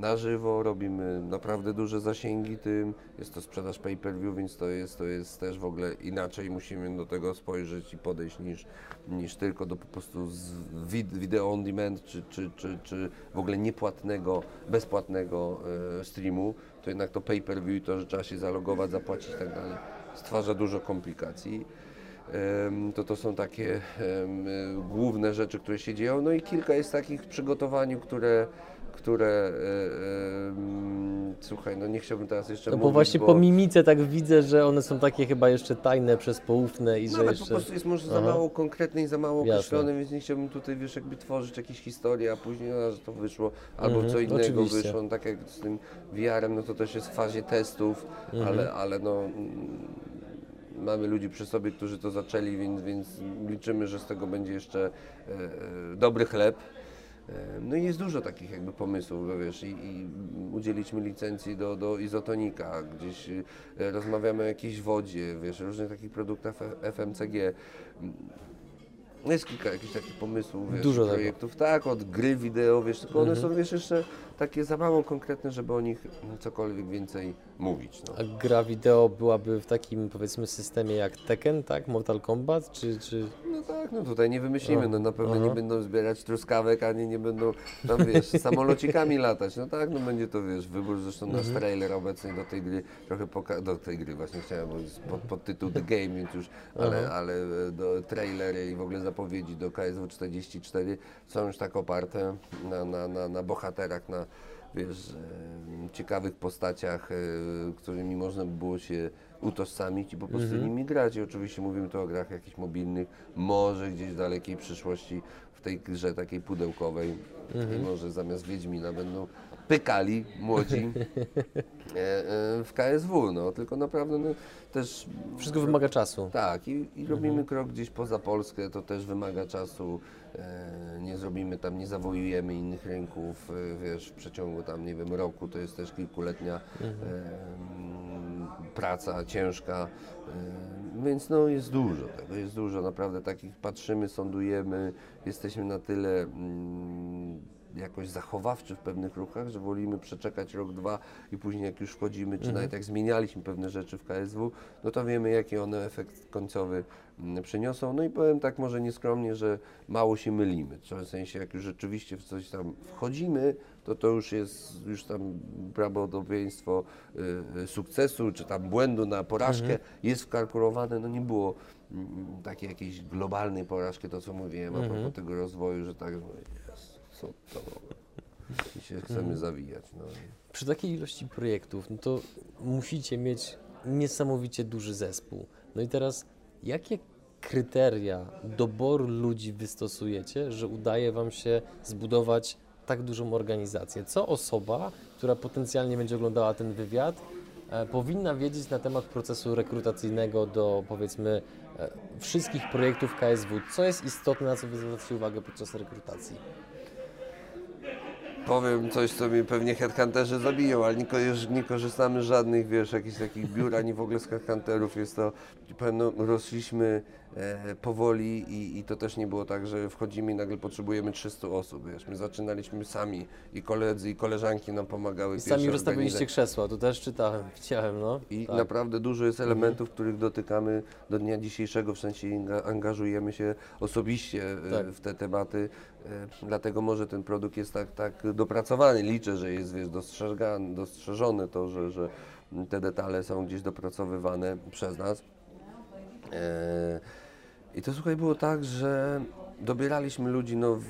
na żywo, robimy naprawdę duże zasięgi tym, jest to sprzedaż pay-per-view, więc to jest, to jest też w ogóle inaczej musimy do tego spojrzeć i podejść niż, niż tylko do po prostu z video on demand, czy, czy, czy, czy w ogóle niepłatnego, bezpłatnego e, streamu, to jednak to pay-per-view to, że trzeba się zalogować, zapłacić i tak dalej, stwarza dużo komplikacji. To to są takie e, główne rzeczy, które się dzieją. No i kilka jest takich w przygotowaniu, które, które em, słuchaj, no nie chciałbym teraz jeszcze No mówić, bo właśnie po mimice tak widzę, że one są takie chyba jeszcze tajne, przezpoufne i No że ale po jeszcze... prostu jest może za Aha. mało konkretne i za mało określone, więc nie chciałbym tutaj, wiesz, jakby tworzyć jakieś historie, a później, no, że to wyszło, albo Mhm, co innego oczywiście. wyszło, no, tak jak z tym VR-em, no to też jest w fazie testów, Mhm. ale, ale no... mm, Mamy ludzi przy sobie, którzy to zaczęli, więc, więc liczymy, że z tego będzie jeszcze e, e, dobry chleb. E, No i jest dużo takich jakby pomysłów, wiesz, i, i udzieliśmy licencji do, do izotonika, gdzieś e, rozmawiamy o jakiejś wodzie, wiesz, różnych takich produktach FMCG. Jest kilka jakichś takich pomysłów, wiesz, Dużo tego. projektów, tak, od gry wideo, wiesz, tylko one Mhm. są, wiesz, jeszcze takie za mało konkretne, żeby o nich cokolwiek więcej mówić, no. A gra wideo byłaby w takim powiedzmy systemie jak Tekken, tak? Mortal Kombat, czy... czy... No tak, no tutaj nie wymyślimy, O, no na pewno nie aha. będą zbierać truskawek, ani nie będą tam, wiesz, samolocikami latać, no tak, no będzie to, wiesz, wybór, zresztą nasz Mhm. trailer obecny do tej gry, trochę poka- do tej gry właśnie chciałem, bo pod, pod tytuł The Game, więc już, ale, Aha. ale e, do trailery i w ogóle zapowiedzi do KSW 44 są już tak oparte na, na, na, na bohaterach, na wiesz, e, ciekawych postaciach, e, którymi można by było się utożsamić i po prostu nimi grać. I oczywiście mówimy tu o grach jakichś mobilnych, może gdzieś w dalekiej przyszłości w tej grze takiej pudełkowej i może zamiast Wiedźmina będą pykali młodzi e, e, w KSW, no. Tylko naprawdę no, też Wszystko wymaga czasu. tak, i, i robimy krok gdzieś poza Polskę, to też wymaga czasu. E, nie zrobimy tam, nie zawojujemy innych rynków, wiesz, w przeciągu tam, nie wiem, roku, to jest też kilkuletnia mm, praca ciężka, więc no jest dużo tego, jest dużo, naprawdę takich patrzymy, sądujemy, jesteśmy na tyle mm, jakoś zachowawczy w pewnych ruchach, że wolimy przeczekać rok, dwa i później jak już wchodzimy, czy nawet jak zmienialiśmy pewne rzeczy w KSW, no to wiemy jaki one efekt końcowy mm, przyniosą. No i powiem tak może nieskromnie, że mało się mylimy. W sensie jak już rzeczywiście w coś tam wchodzimy, to to już jest już tam prawdopodobieństwo y, y, sukcesu, czy tam błędu na porażkę jest wkalkulowane. No nie było mm, takiej jakiejś globalnej porażki, to co mówiłem a propos tego rozwoju, że tak, jest, co to i się chcemy zawijać. No. Przy takiej ilości projektów, no to musicie mieć niesamowicie duży zespół. No i teraz, jakie kryteria doboru ludzi wystosujecie, że udaje Wam się zbudować tak dużą organizację? Co osoba, która potencjalnie będzie oglądała ten wywiad, e, powinna wiedzieć na temat procesu rekrutacyjnego do powiedzmy e, wszystkich projektów KSW? Co jest istotne, na co Wy zwracacie uwagę podczas rekrutacji? Powiem coś, co mi pewnie headhunterzy zabiją, ale nie, nie korzystamy z żadnych, wiesz, jakichś takich biur, ani w ogóle z headhunterów. Jest to, powiem, no, rośliśmy e, powoli i, i to też nie było tak, że wchodzimy i nagle potrzebujemy 300 osób, wiesz. My zaczynaliśmy sami i koledzy i koleżanki nam pomagały. I sami rozstawiliście krzesła, to też czytałem, widziałem, no. I Tak. naprawdę dużo jest Mhm. elementów, których dotykamy do dnia dzisiejszego, w sensie angażujemy się osobiście e, Tak. w te tematy, e, dlatego może ten produkt jest tak, tak dopracowany. Liczę, że jest wiesz, dostrzeżone to, że, że te detale są gdzieś dopracowywane przez nas. E, I to słuchaj było tak, że dobieraliśmy ludzi no, w,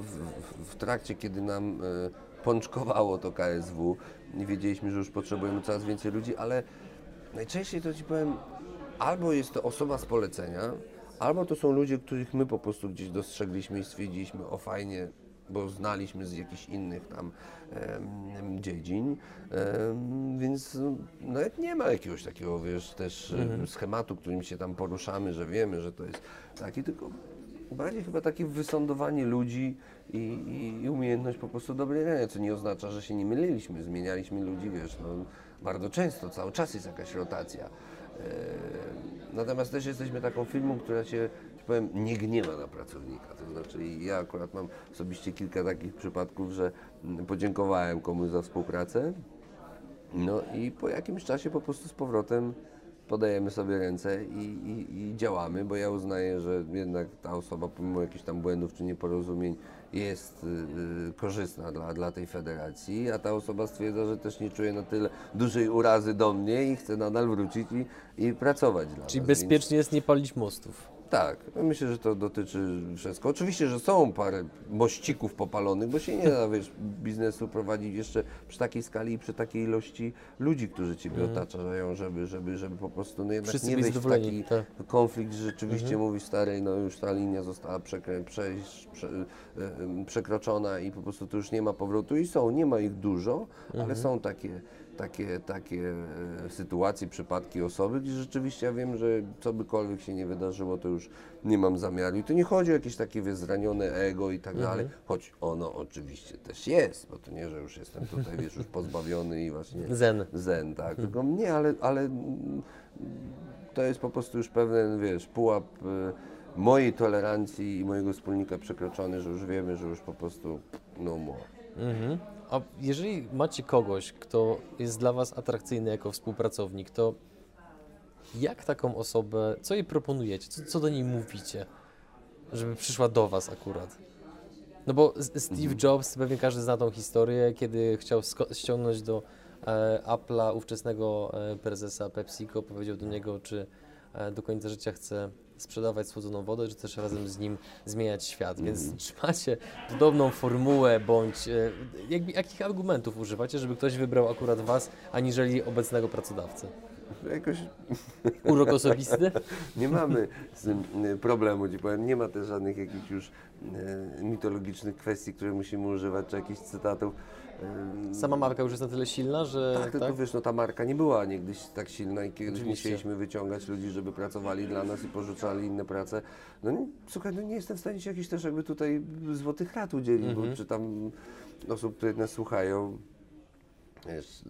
w, w, trakcie, kiedy nam e, pączkowało to KSW i wiedzieliśmy, że już potrzebujemy coraz więcej ludzi, ale najczęściej to ci powiem, albo jest to osoba z polecenia, albo to są ludzie, których my po prostu gdzieś dostrzegliśmy i stwierdziliśmy, o fajnie, bo znaliśmy z jakichś innych tam dziedzin, em, więc no, nawet nie ma jakiegoś takiego, wiesz, też mhm. schematu, którym się tam poruszamy, że wiemy, że to jest taki, tylko bardziej chyba takie wysądowanie ludzi i, i, i umiejętność po prostu dobrania, co nie oznacza, że się nie myliliśmy, zmienialiśmy ludzi, wiesz, no, bardzo często, cały czas jest jakaś rotacja. Natomiast też jesteśmy taką firmą, która się, powiem, nie gniewa na pracownika. To znaczy ja akurat mam osobiście kilka takich przypadków, że podziękowałem komuś za współpracę, no i po jakimś czasie po prostu z powrotem podajemy sobie ręce i, i, i działamy, bo ja uznaję, że jednak ta osoba pomimo jakichś tam błędów czy nieporozumień jest y, y, korzystna dla, dla tej federacji, a ta osoba stwierdza, że też nie czuje na tyle dużej urazy do mnie i chce nadal wrócić i, i pracować dla Czyli nas. bezpiecznie jest nie palić mostów. Tak, myślę, że to dotyczy wszystko. Oczywiście, że są parę mościków popalonych, bo się nie da wiesz, biznesu prowadzić jeszcze przy takiej skali i przy takiej ilości ludzi, którzy Ciebie otaczają, żeby, żeby, żeby po prostu no jednak Wszyscy nie wejść w taki tak. konflikt, że rzeczywiście mówi starej, no już ta linia została przekrę, przejść, prze, e, przekroczona i po prostu tu już nie ma powrotu i są, nie ma ich dużo, ale są takie takie, takie e, sytuacje, przypadki, osoby, gdzie rzeczywiście ja wiem, że co bykolwiek się nie wydarzyło, to już nie mam zamiaru. I to nie chodzi o jakieś takie wiesz, zranione ego i tak dalej, choć ono oczywiście też jest, bo to nie, że już jestem tutaj, wiesz, już pozbawiony i właśnie Zen. zen, tak, tylko mnie, ale, ale to jest po prostu już pewien, wiesz, pułap e, mojej tolerancji i mojego wspólnika przekroczony, że już wiemy, że już po prostu no more. Mhm. A jeżeli macie kogoś, kto jest dla Was atrakcyjny jako współpracownik, to jak taką osobę, co jej proponujecie, co, co do niej mówicie, żeby przyszła do Was akurat? No bo Steve Jobs, pewnie każdy zna tą historię, kiedy chciał ściągnąć do e, Apple'a ówczesnego e, prezesa PepsiCo, powiedział do niego, czy e, do końca życia chce sprzedawać słodzoną wodę, czy też razem z nim zmieniać świat. Więc czy macie podobną formułę, bądź e, jakby, jakich argumentów używacie, żeby ktoś wybrał akurat Was, aniżeli obecnego pracodawcę? jakoś Urok osobisty? nie mamy z tym y, problemu, ci powiem. Nie ma też żadnych jakichś już y, mitologicznych kwestii, które musimy używać, czy jakichś cytatów. Sama marka już jest na tyle silna, że Tak, tylko wiesz, no ta marka nie była niegdyś tak silna i kiedyś Oczywiście. musieliśmy wyciągać ludzi, żeby pracowali dla nas i porzucali inne prace. No nie- słuchaj, no nie jestem w stanie ci jakichś też jakby tutaj złotych rad udzielić, Mhm. bo czy tam osób, które nas słuchają, wiesz,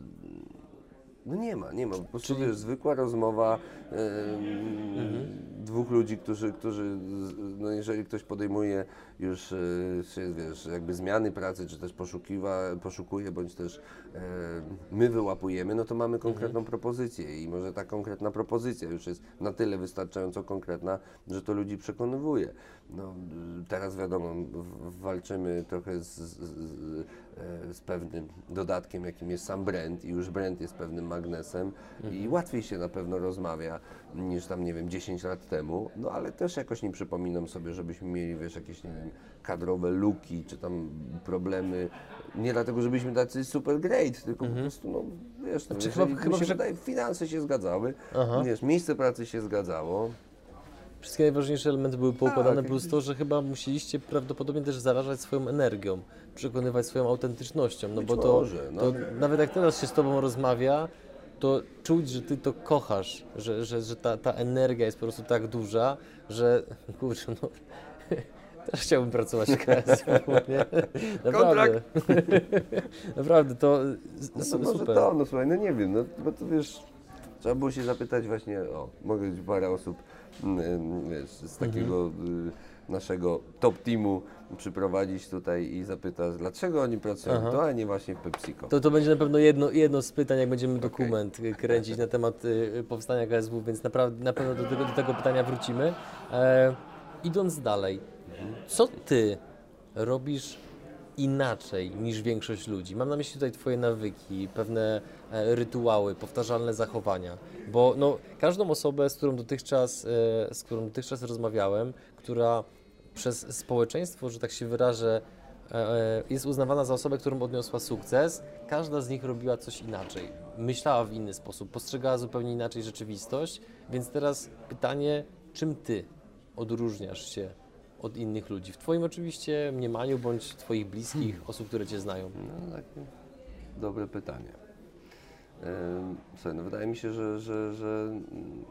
no nie ma, nie ma. Po prostu Czyli- wiesz, zwykła rozmowa em, Mhm. dwóch ludzi, którzy, którzy, no jeżeli ktoś podejmuje już e, się, wiesz, jakby zmiany pracy, czy też poszukiwa, poszukuje, bądź też e, my wyłapujemy, no to mamy konkretną Mhm. propozycję i może ta konkretna propozycja już jest na tyle wystarczająco konkretna, że to ludzi przekonywuje. No, y, teraz wiadomo, walczymy trochę z, z, z, e, pewnym dodatkiem, jakim jest sam brand i już brand jest pewnym magnesem i łatwiej się na pewno rozmawia niż tam, nie wiem, 10 lat temu, no ale też jakoś nie przypominam sobie, żebyśmy mieli, wiesz, jakieś, nie wiem, kadrowe luki, czy tam problemy, nie dlatego, żebyśmy tacy super great, tylko po prostu, no, wiesz, no, Znaczy, chyba- chyba się wydaje, finanse się zgadzały, Aha. wiesz, miejsce pracy się zgadzało, Wszystkie najważniejsze elementy były poukładane, Tak, plus to, że chyba musieliście prawdopodobnie też zarażać swoją energią, przekonywać swoją autentycznością, no Być bo to, może, no. to nawet jak teraz się z Tobą rozmawia, to czuć, że Ty to kochasz, że, że, że ta, ta energia jest po prostu tak duża, że kurczę, no też chciałbym pracować w KSW, nie? Naprawdę. Naprawdę, to No to może super. to, no słuchaj, no nie wiem, no bo to wiesz, trzeba było się zapytać właśnie, o, mogę być parę osób mm, wiesz, z takiego Mhm. naszego top teamu przyprowadzić tutaj i zapytać, dlaczego oni pracują Aha. to, a nie właśnie w PepsiCo. To, to będzie na pewno jedno, jedno z pytań, jak będziemy dokument y, kręcić na temat y, powstania KSW, więc naprawdę, na pewno do tego, do tego pytania wrócimy. E, idąc dalej, co ty robisz inaczej niż większość ludzi? Mam na myśli tutaj twoje nawyki, pewne e, rytuały, powtarzalne zachowania, bo no, każdą osobę, z którą dotychczas, e, z którą dotychczas rozmawiałem, która przez społeczeństwo, że tak się wyrażę, e, jest uznawana za osobę, którą odniosła sukces, każda z nich robiła coś inaczej. Myślała w inny sposób, postrzegała zupełnie inaczej rzeczywistość. Więc teraz pytanie, czym ty odróżniasz się od innych ludzi? W Twoim oczywiście mniemaniu bądź Twoich bliskich, osób, które Cię znają. No takie dobre pytanie. Słuchaj, no wydaje mi się, że, że, że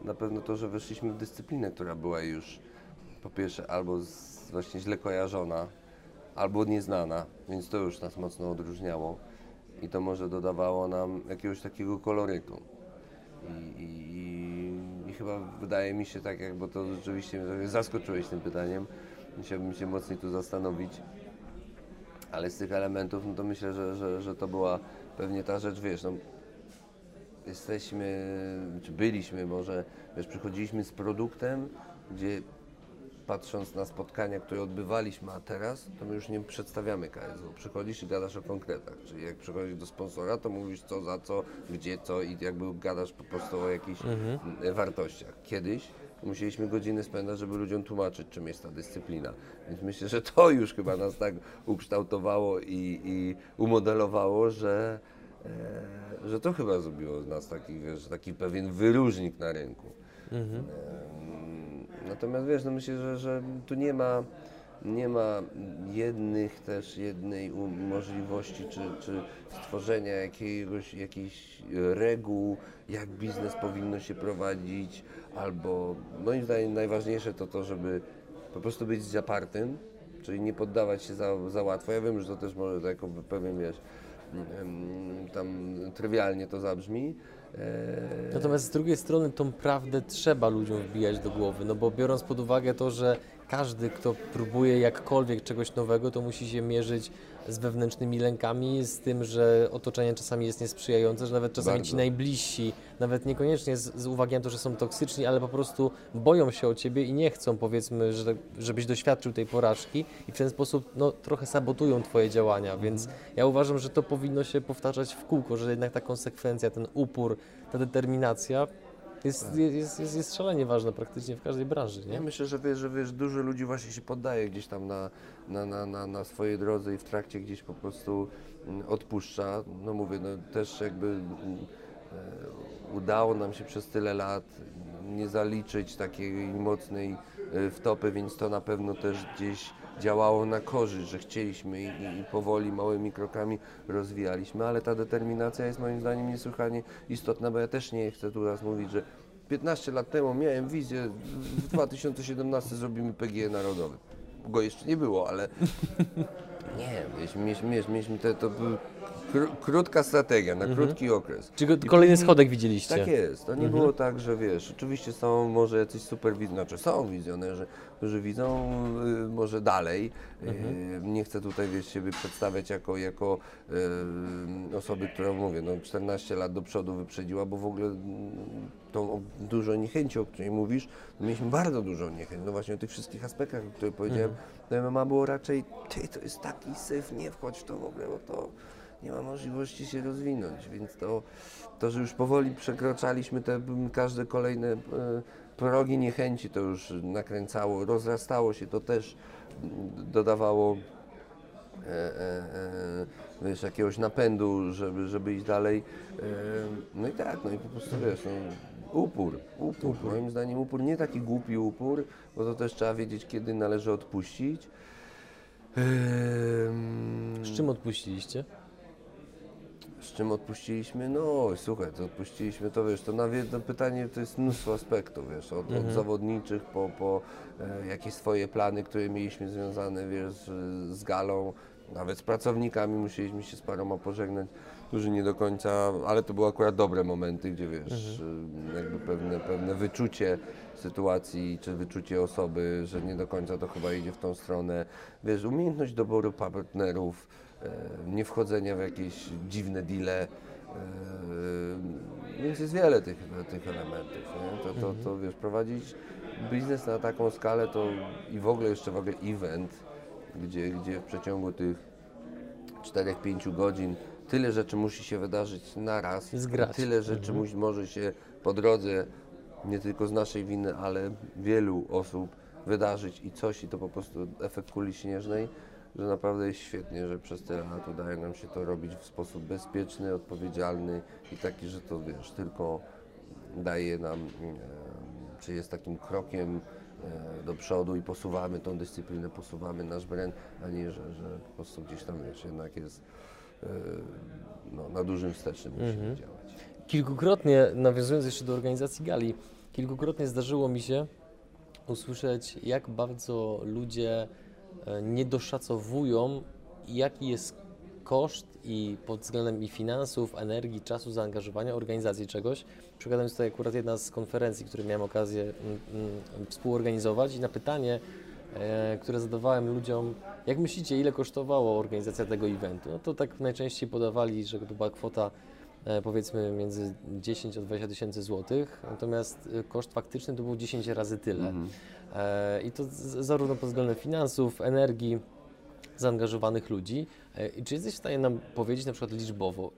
na pewno to, że weszliśmy w dyscyplinę, która była już po pierwsze albo z, właśnie źle kojarzona, albo nieznana, więc to już nas mocno odróżniało i to może dodawało nam jakiegoś takiego kolorytu. I, i, i, chyba wydaje mi się tak, jak, bo to rzeczywiście mnie zaskoczyłeś tym pytaniem, musiałbym się mocniej tu zastanowić. Ale z tych elementów, no to myślę, że, że, że to była pewnie ta rzecz, wiesz, no, jesteśmy, czy byliśmy może, wiesz, przychodziliśmy z produktem, gdzie patrząc na spotkania, które odbywaliśmy, a teraz, to my już nie przedstawiamy KSW. Przychodzisz i gadasz o konkretach, czyli jak przychodzisz do sponsora, to mówisz co, za co, gdzie, co i jakby gadasz po prostu o jakichś e, wartościach. Kiedyś musieliśmy godziny spędzać, żeby ludziom tłumaczyć, czym jest ta dyscyplina. Więc myślę, że to już chyba nas tak ukształtowało i, i umodelowało, że, e, że to chyba zrobiło z nas taki, wiesz, taki pewien wyróżnik na rynku. Em, Natomiast wiesz, no myślę, że, że tu nie ma, nie ma jednych też, jednej możliwości czy, czy stworzenia jakiegoś, jakichś reguł, jak biznes powinno się prowadzić, albo moim zdaniem najważniejsze to to, żeby po prostu być zapartym, czyli nie poddawać się za, za łatwo. Ja wiem, że to też może tak jako pewien, wiesz, tam trywialnie to zabrzmi, e, Natomiast z drugiej strony tą prawdę trzeba ludziom wbijać do głowy, no bo biorąc pod uwagę to, że każdy, kto próbuje jakkolwiek czegoś nowego, to musi się mierzyć z wewnętrznymi lękami, z tym, że otoczenie czasami jest niesprzyjające, że nawet czasami Bardzo. ci najbliżsi, nawet niekoniecznie z, z uwagi na to, że są toksyczni, ale po prostu boją się o ciebie i nie chcą, powiedzmy, że, żebyś doświadczył tej porażki i w ten sposób no, trochę sabotują twoje działania, więc ja uważam, że to powinno się powtarzać w kółko, że jednak ta konsekwencja, ten upór, ta determinacja jest, jest, jest, jest szalenie ważna praktycznie w każdej branży, Ja nie? myślę, że wiesz, że wiesz, dużo ludzi właśnie się poddaje gdzieś tam na, na, na, na, na swojej drodze i w trakcie gdzieś po prostu mm, odpuszcza. No mówię, no też jakby mm, udało nam się przez tyle lat nie zaliczyć takiej mocnej e, wtopy, więc to na pewno też gdzieś działało na korzyść, że chcieliśmy i, i powoli, małymi krokami rozwijaliśmy, ale ta determinacja jest moim zdaniem niesłychanie istotna, bo ja też nie chcę tu raz mówić, że 15 lat temu miałem wizję, w 2017 zrobimy PGE narodowy. Go jeszcze nie było, ale nie, mieliśmy, mieliśmy, mieliśmy, te, to kró, krótka strategia, na krótki okres. Czy kolejny schodek widzieliście? Tak jest. To nie było tak, że wiesz, oczywiście są może jacyś super znaczy są wizjonerzy, którzy widzą y, może dalej. Y, nie chcę tutaj wiesz, siebie przedstawiać jako, jako y, osoby, która mówię, no 14 lat do przodu wyprzedziła, bo w ogóle mm, tą dużo niechęci, o której mówisz, mieliśmy bardzo dużo niechęci. No właśnie o tych wszystkich aspektach, o których powiedziałem, to MMA było raczej, ty, to jest taki syf, nie wchodź w to w ogóle, bo to nie ma możliwości się rozwinąć, więc to, to że już powoli przekraczaliśmy te każde kolejne e, progi niechęci, to już nakręcało, rozrastało się, to też dodawało e, e, e, wiesz, jakiegoś napędu, żeby, żeby iść dalej. E, no i tak, no i po prostu wiesz, no, upór, upór, moim zdaniem upór, nie taki głupi upór, bo to też trzeba wiedzieć, kiedy należy odpuścić. Z czym odpuściliście? Z czym odpuściliśmy? No słuchaj, to odpuściliśmy, to wiesz, to na jedno pytanie to jest mnóstwo aspektów, wiesz, od, od zawodniczych po, po e, jakieś swoje plany, które mieliśmy związane, wiesz, z, z galą, nawet z pracownikami musieliśmy się z paroma pożegnać, którzy nie do końca, ale to były akurat dobre momenty, gdzie wiesz, e, jakby pewne, pewne wyczucie sytuacji, czy wyczucie osoby, że nie do końca to chyba idzie w tą stronę, wiesz, umiejętność doboru partnerów, nie wchodzenia w jakieś dziwne deale, e, więc jest wiele tych, tych elementów. Nie? To, to, to wiesz, prowadzić biznes na taką skalę to i w ogóle jeszcze w ogóle event, gdzie, gdzie w przeciągu tych 4-5 godzin tyle rzeczy musi się wydarzyć naraz, Zgrać. tyle rzeczy musi, może się po drodze, nie tylko z naszej winy, ale wielu osób wydarzyć i coś i to po prostu efekt kuli śnieżnej, że naprawdę jest świetnie, że przez tyle lat udaje nam się to robić w sposób bezpieczny, odpowiedzialny i taki, że to wiesz, tylko daje nam, e, czy jest takim krokiem e, do przodu i posuwamy tą dyscyplinę, posuwamy nasz brand, a nie, że, że po prostu gdzieś tam wiesz, jednak jest e, no, na dużym wstecznym musimy działać. Kilkukrotnie, nawiązując jeszcze do organizacji gali, kilkukrotnie zdarzyło mi się usłyszeć, jak bardzo ludzie nie doszacowują, jaki jest koszt i pod względem i finansów, energii, czasu, zaangażowania organizacji czegoś. Przykładem jest tutaj akurat jedna z konferencji, które miałem okazję mm, mm, współorganizować i na pytanie, e, które zadawałem ludziom, jak myślicie, ile kosztowała organizacja tego eventu? No to tak najczęściej podawali, że to była kwota e, powiedzmy między 10 a 20 tysięcy złotych, natomiast e, koszt faktyczny to był 10 razy tyle. E, I to zarówno pod względem finansów, energii, zaangażowanych ludzi. E, czy jesteś w stanie nam powiedzieć na przykład liczbowo,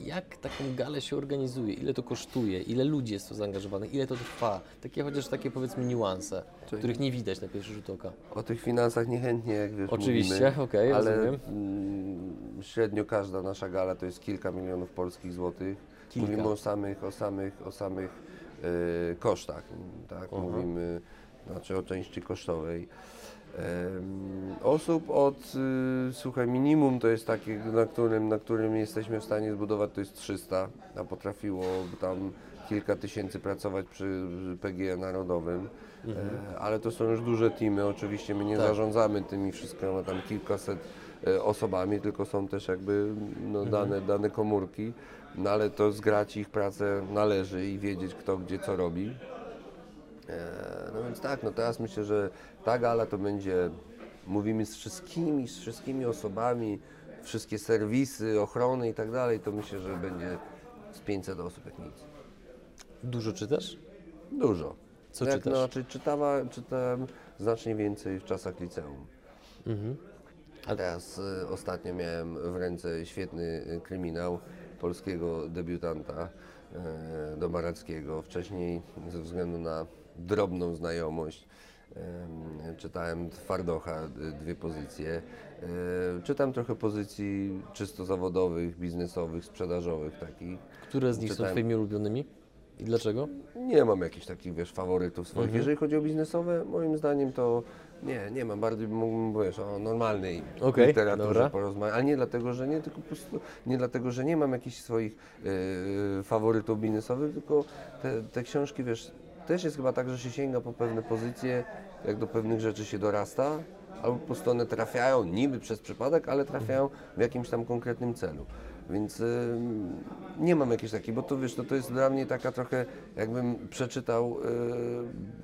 jak, taką galę się organizuje, ile to kosztuje, ile ludzi jest to zaangażowanych, ile to trwa? Takie chociaż takie powiedzmy niuanse, Czyli- których nie widać na pierwszy rzut oka. O tych finansach niechętnie, jak wiesz, Oczywiście, okej, ale rozumiem. mm, średnio każda nasza gala to jest kilka milionów polskich złotych. Kilka. Mówimy o samych, o samych, o samych e, kosztach, tak? Aha. Mówimy, znaczy o części kosztowej. Osób od, y, słuchaj, minimum to jest takie, na którym, na którym jesteśmy w stanie zbudować, to jest 300, a potrafiło tam kilka tysięcy pracować przy PGE Narodowym, e, ale to są już duże teamy, oczywiście my nie Tak. zarządzamy tymi wszystkimi tam kilkaset e, osobami, tylko są też jakby no, dane, dane komórki, no ale to zgrać ich pracę należy i wiedzieć kto gdzie co robi. E, No więc tak, no teraz myślę, że ta gala to będzie, mówimy z wszystkimi, z wszystkimi osobami, wszystkie serwisy, ochrony i tak dalej, to myślę, że będzie z 500 osób jak nic. Dużo czytasz? Dużo. Co jak, czytasz? No, czy, czytała, czytałem znacznie więcej w czasach liceum. Mhm. A teraz y, ostatnio miałem w ręce świetny y, kryminał polskiego debiutanta y, do Marackiego. Wcześniej ze względu na drobną znajomość czytałem Twardocha, y, dwie pozycje. E, Czytam trochę pozycji czysto zawodowych, biznesowych, sprzedażowych takich. Które z nich są Czytałem. Twoimi ulubionymi i dlaczego? Nie mam jakichś takich, wiesz, faworytów swoich. Mhm. Jeżeli chodzi o biznesowe, moim zdaniem to nie, nie mam. Bardziej mógłbym, wiesz, o normalnej Okej, literaturze porozmawiać. Ale nie dlatego, że nie, tylko po prostu nie dlatego, że nie mam jakichś swoich e, faworytów biznesowych, tylko te, te książki, wiesz, też jest chyba tak, że się sięga po pewne pozycje, jak do pewnych rzeczy się dorasta, albo po prostu one trafiają niby przez przypadek, ale trafiają w jakimś tam konkretnym celu. Więc y, nie mam jakiejś takiej, bo to wiesz, to, to jest dla mnie taka trochę, jakbym przeczytał,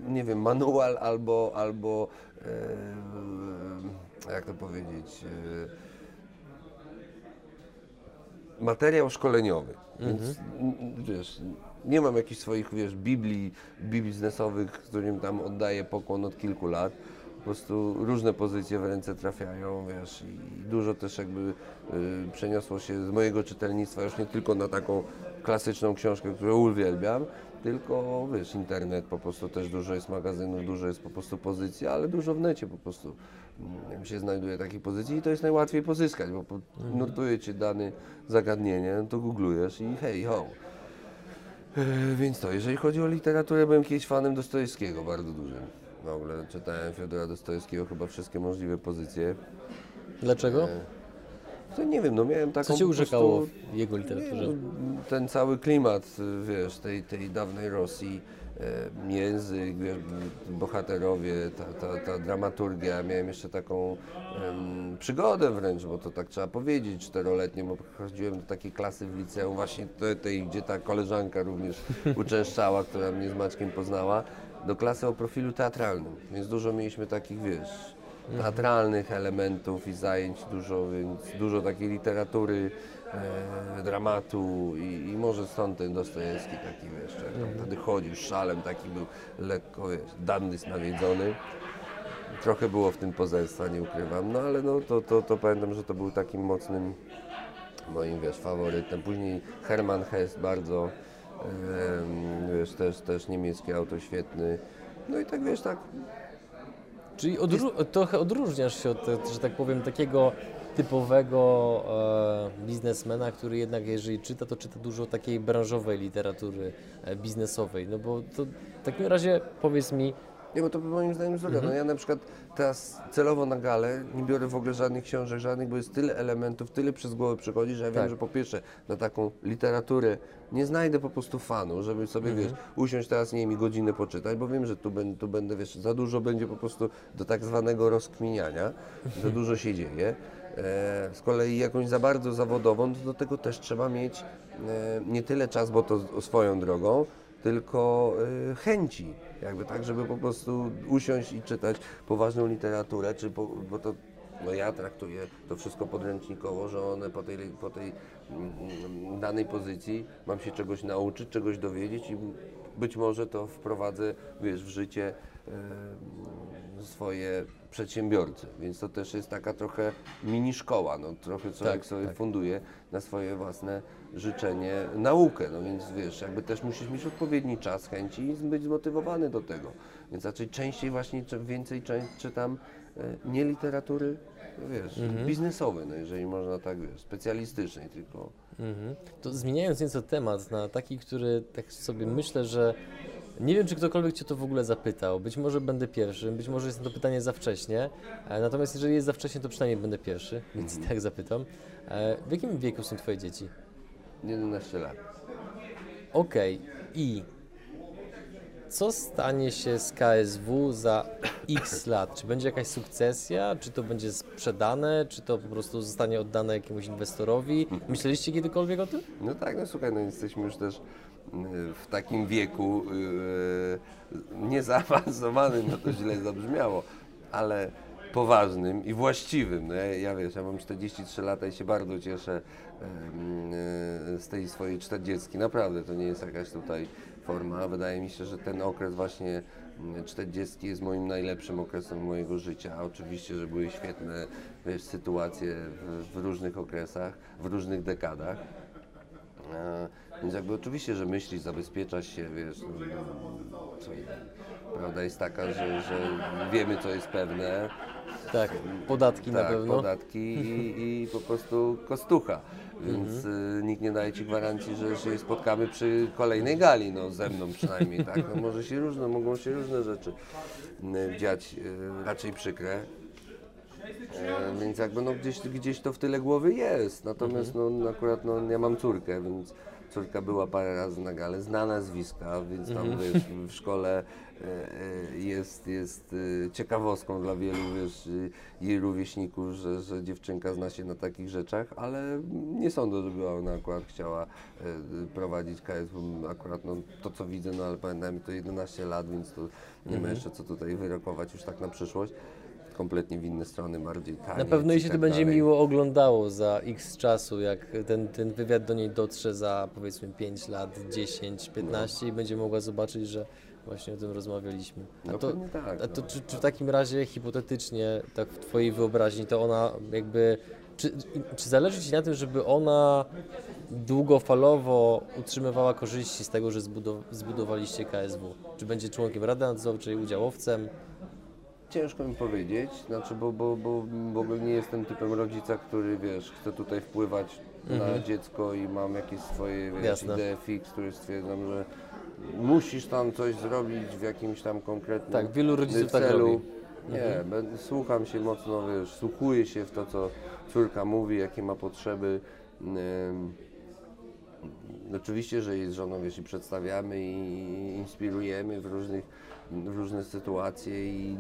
y, nie wiem, manual albo, albo y, jak to powiedzieć, y, materiał szkoleniowy. Więc n- n- wiesz, nie mam jakichś swoich, wiesz, biblii, biznesowych, którym tam oddaję pokłon od kilku lat. Po prostu różne pozycje w ręce trafiają, wiesz, i dużo też jakby y, przeniosło się z mojego czytelnictwa już nie tylko na taką klasyczną książkę, którą uwielbiam, tylko wiesz, internet po prostu też dużo jest magazynów, dużo jest po prostu pozycji, ale dużo w necie po prostu mm, się znajduje takich pozycji i to jest najłatwiej pozyskać, bo po, notuje ci dane zagadnienie, no to googlujesz i hej, ho. E, Więc to, jeżeli chodzi o literaturę, byłem kiedyś fanem Dostojewskiego, bardzo dużym. W ogóle czytałem Fiodora Dostojewskiego chyba wszystkie możliwe pozycje. Dlaczego? To nie wiem, no miałem taką Co Cię po prostu- urzekało w jego literaturze? no, ten cały klimat, wiesz, tej, tej dawnej Rosji, e, język, wiesz, bohaterowie, ta, ta, ta dramaturgia. Miałem jeszcze taką em, przygodę wręcz, bo to tak trzeba powiedzieć, czteroletnią, bo chodziłem do takiej klasy w liceum, właśnie tej, tej gdzie ta koleżanka również uczęszczała, która mnie z Maćkiem poznała, do klasy o profilu teatralnym, więc dużo mieliśmy takich, wiesz, teatralnych elementów i zajęć dużo, więc dużo takiej literatury, e, dramatu i, i może stąd ten Dostojewski taki, wiesz, on wtedy chodził szalem, taki był lekko, wiesz, dandys nawiedzony. Trochę było w tym pozelstwa, nie ukrywam, no ale no, to, to, to pamiętam, że to był takim mocnym moim, wiesz, faworytem. Później Hermann Hesse bardzo, em, wiesz, też, też niemiecki autor świetny. No i tak, wiesz, tak Czyli odró- trochę odróżniasz się od, że tak powiem, takiego typowego e, biznesmena, który jednak jeżeli czyta, to czyta dużo takiej branżowej literatury e, biznesowej. No bo to w takim razie powiedz mi, Nie, bo to moim zdaniem jest droga. No ja na przykład teraz celowo na galę nie biorę w ogóle żadnych książek, żadnych, bo jest tyle elementów, tyle przez głowę przychodzi, że ja wiem, Tak. że po pierwsze na taką literaturę nie znajdę po prostu fanu, żeby sobie, wiesz, usiąść teraz, nie wiem, i godzinę poczytać, bo wiem, że tu, będę, tu będę, wiesz, za dużo będzie po prostu do tak zwanego rozkminiania, za dużo się dzieje. E, z kolei jakąś za bardzo zawodową, do tego też trzeba mieć e, nie tyle czas, bo to swoją drogą, tylko y, chęci, jakby tak, żeby po prostu usiąść i czytać poważną literaturę, czy po, bo to no ja traktuję to wszystko podręcznikowo, że one po tej, po tej mm, danej pozycji mam się czegoś nauczyć, czegoś dowiedzieć i być może to wprowadzę, wiesz, w życie swoje przedsiębiorcy, więc to też jest taka trochę mini szkoła, no trochę człowiek Tak, sobie tak. funduje na swoje własne życzenie naukę, no więc wiesz, jakby też musisz mieć odpowiedni czas, chęci i być zmotywowany do tego, więc raczej częściej właśnie, więcej czytam e, nie literatury, wiesz, biznesowej, no jeżeli można tak, wiesz, specjalistycznej tylko. Mhm. To zmieniając nieco temat na taki, który tak sobie myślę, że nie wiem, czy ktokolwiek Cię to w ogóle zapytał. Być może będę pierwszy, być może jest to pytanie za wcześnie. E, Natomiast jeżeli jest za wcześnie, to przynajmniej będę pierwszy, więc i tak zapytam. E, W jakim wieku są Twoje dzieci? 11 lat. Okej, i co stanie się z KSW za x lat? Czy będzie jakaś sukcesja? Czy to będzie sprzedane? Czy to po prostu zostanie oddane jakiemuś inwestorowi? Myśleliście kiedykolwiek o tym? No tak, no słuchaj, no jesteśmy już też y, w takim wieku y, nie zaawansowanym, no to źle zabrzmiało, ale poważnym i właściwym. No ja, ja wiesz, ja mam 43 lata i się bardzo cieszę em, y, z tej swojej 40. Naprawdę, to nie jest jakaś tutaj forma. Wydaje mi się, że ten okres właśnie mm, 40 jest moim najlepszym okresem mojego życia. Oczywiście, że były świetne wiesz, sytuacje w, w różnych okresach, w różnych dekadach. E, Więc jakby oczywiście, że myślisz, zabezpieczasz się, wiesz, no, co, prawda jest taka, że, że wiemy, co jest pewne, Tak, podatki na tak, pewno. podatki i, i po prostu kostucha. Więc y, nikt nie daje ci gwarancji, że się spotkamy przy kolejnej gali, no ze mną przynajmniej, tak? No, może się różne, mogą się różne rzeczy y, dziać, y, raczej przykre. E, więc jakby no gdzieś, gdzieś to w tyle głowy jest. Natomiast no akurat no, ja mam córkę, więc córka była parę razy na gale, zna nazwiska, więc tam wiesz, w szkole jest, jest e, ciekawostką dla wielu wiesz, jej rówieśników, że, że dziewczynka zna się na takich rzeczach, ale nie sądzę, żeby ona akurat chciała e, prowadzić KSW. Akurat no, to co widzę, no ale pamiętajmy, to 11 lat, więc to nie ma jeszcze co tutaj wyrokować już tak na przyszłość. Kompletnie w inne strony, bardziej Na taniec pewno i jej się to tak będzie dalej. miło oglądało za x czasu, jak ten, ten wywiad do niej dotrze za powiedzmy 5 lat, 10, 15 i będzie mogła zobaczyć, że właśnie o tym rozmawialiśmy. A No to, tak, a to no. czy, czy w takim razie hipotetycznie, tak w Twojej wyobraźni, to ona jakby. Czy, czy zależy Ci na tym, żeby ona długofalowo utrzymywała korzyści z tego, że zbudow- zbudowaliście KSW? Czy będzie członkiem Rady Nadzorczej, udziałowcem? Ciężko mi powiedzieć, znaczy, bo, bo, bo w ogóle nie jestem typem rodzica, który wiesz, chce tutaj wpływać na dziecko i mam jakieś swoje wiesz, idee fix, które stwierdzam, że musisz tam coś zrobić w jakimś tam konkretnym Tak, wielu rodziców tak celu. robi. Nie, będę, słucham się mocno, wiesz, słuchuję się w to, co córka mówi, jakie ma potrzeby. Oczywiście, że jej z żoną wiesz, i przedstawiamy i inspirujemy w, różnych, w różne sytuacje i,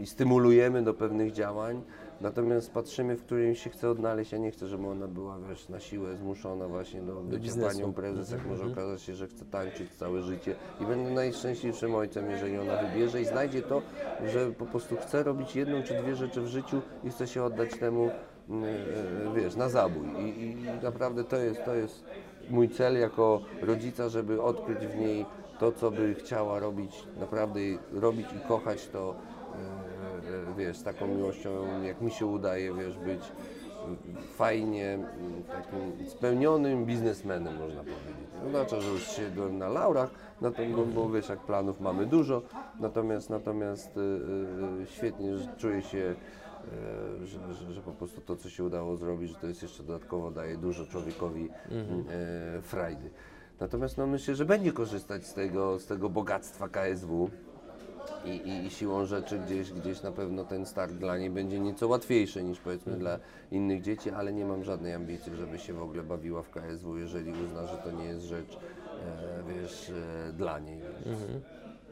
i stymulujemy do pewnych działań. Natomiast patrzymy, w którym się chce odnaleźć. Ja nie chcę, żeby ona była wiesz, na siłę zmuszona właśnie do bycia panią prezes, jak może okazać się, że chce tańczyć całe życie. I będę najszczęśliwszym ojcem, jeżeli ona wybierze i znajdzie to, że po prostu chce robić jedną czy dwie rzeczy w życiu i chce się oddać temu, mm, e, wiesz, na zabój. I, i naprawdę to jest, to jest mój cel jako rodzica, żeby odkryć w niej to, co by chciała robić, naprawdę robić i kochać to, e, e, wiesz, z taką miłością, jak mi się udaje, wiesz, być fajnie, takim spełnionym biznesmenem, można powiedzieć. To znaczy, że już siedłem na laurach, to, bo, wiesz, jak planów mamy dużo, natomiast, natomiast y, y, świetnie że czuję się, y, że, że, że po prostu to, co się udało zrobić, że to jest jeszcze dodatkowo daje dużo człowiekowi y, frajdy. Natomiast no, myślę, że będzie korzystać z tego, z tego bogactwa KSW. I, i, i siłą rzeczy gdzieś, gdzieś na pewno ten start dla niej będzie nieco łatwiejszy niż powiedzmy dla innych dzieci, ale nie mam żadnej ambicji, żeby się w ogóle bawiła w KSW, jeżeli uzna, że to nie jest rzecz, e, wiesz, e, dla niej. Więc.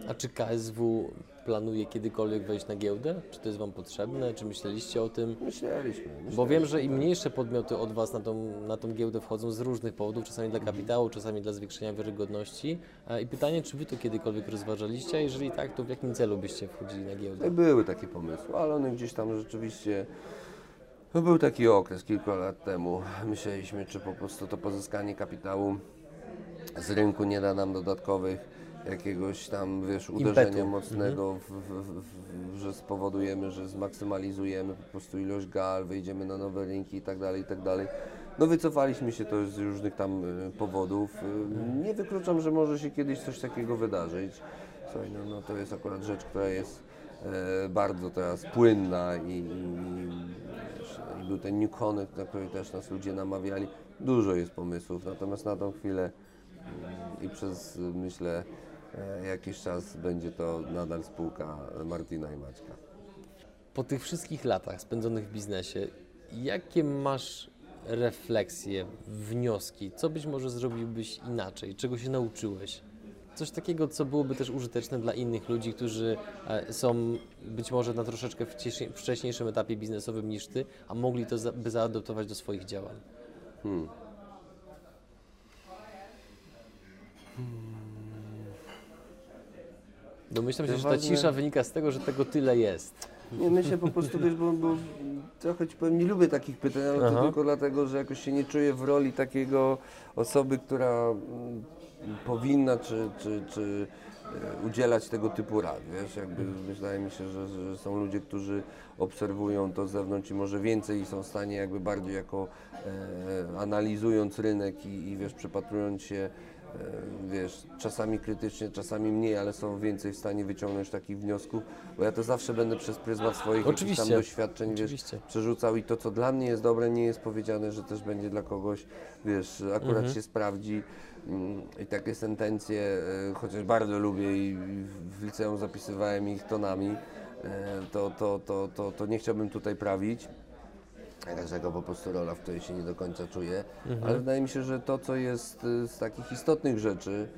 A czy KSW planuje kiedykolwiek wejść na giełdę? Czy to jest Wam potrzebne? Czy myśleliście o tym? Myśleliśmy. myśleliśmy. Bo wiem, że i mniejsze podmioty od Was na tą, na tą giełdę wchodzą z różnych powodów, czasami dla kapitału, czasami dla zwiększenia wiarygodności. I pytanie, czy Wy to kiedykolwiek rozważaliście? A jeżeli tak, to w jakim celu byście wchodzili na giełdę? No Były takie pomysły, ale one gdzieś tam rzeczywiście. No był taki okres kilka lat temu. Myśleliśmy, czy po prostu to pozyskanie kapitału z rynku nie da nam dodatkowych jakiegoś tam, wiesz, uderzenia Impetu. mocnego, w, w, w, że spowodujemy, że zmaksymalizujemy po prostu ilość gal, wejdziemy na nowe rynki i tak dalej, i tak dalej. No wycofaliśmy się to z różnych tam y, powodów. Y, Nie wykluczam, że może się kiedyś coś takiego wydarzyć. Słuchaj, no, no to jest akurat rzecz, która jest e, bardzo teraz płynna i, i, wiesz, i był ten New Connect, na który też nas ludzie namawiali. Dużo jest pomysłów, natomiast na tą chwilę mm, i przez y, myślę jakiś czas będzie to nadal spółka Martina i Maćka. Po tych wszystkich latach spędzonych w biznesie, jakie masz refleksje, wnioski? Co być może zrobiłbyś inaczej? Czego się nauczyłeś? Coś takiego, co byłoby też użyteczne dla innych ludzi, którzy e, są być może na troszeczkę wcześniej- wcześniejszym etapie biznesowym niż ty, a mogli to za, by zaadoptować do swoich działań. Domyślam się, że ta cisza wynika z tego, że tego tyle jest. Nie, myślę po prostu, wiesz, bo, bo trochę ci powiem, nie lubię takich pytań, ale Aha. to tylko dlatego, że jakoś się nie czuję w roli takiego osoby, która mm, powinna, czy, czy, czy e, udzielać tego typu rad, wiesz, jakby wydaje mi się, że, że są ludzie, którzy obserwują to z zewnątrz i może więcej i są w stanie jakby bardziej jako e, analizując rynek i, i wiesz, przypatrując się wiesz, czasami krytycznie, czasami mniej, ale są więcej w stanie wyciągnąć takich wniosków, bo ja to zawsze będę przez pryzmat swoich tam Oczywiście. doświadczeń, wiesz, przerzucał i to, co dla mnie jest dobre, nie jest powiedziane, że też będzie dla kogoś, wiesz, akurat Mhm. się sprawdzi Mm, i takie sentencje, e, chociaż bardzo lubię i i w liceum zapisywałem ich tonami, e, to, to, to, to, to nie chciałbym tutaj prawić. Jakaś taka po prostu rola, w której się nie do końca czuję, ale wydaje mi się, że to, co jest y, z takich istotnych rzeczy,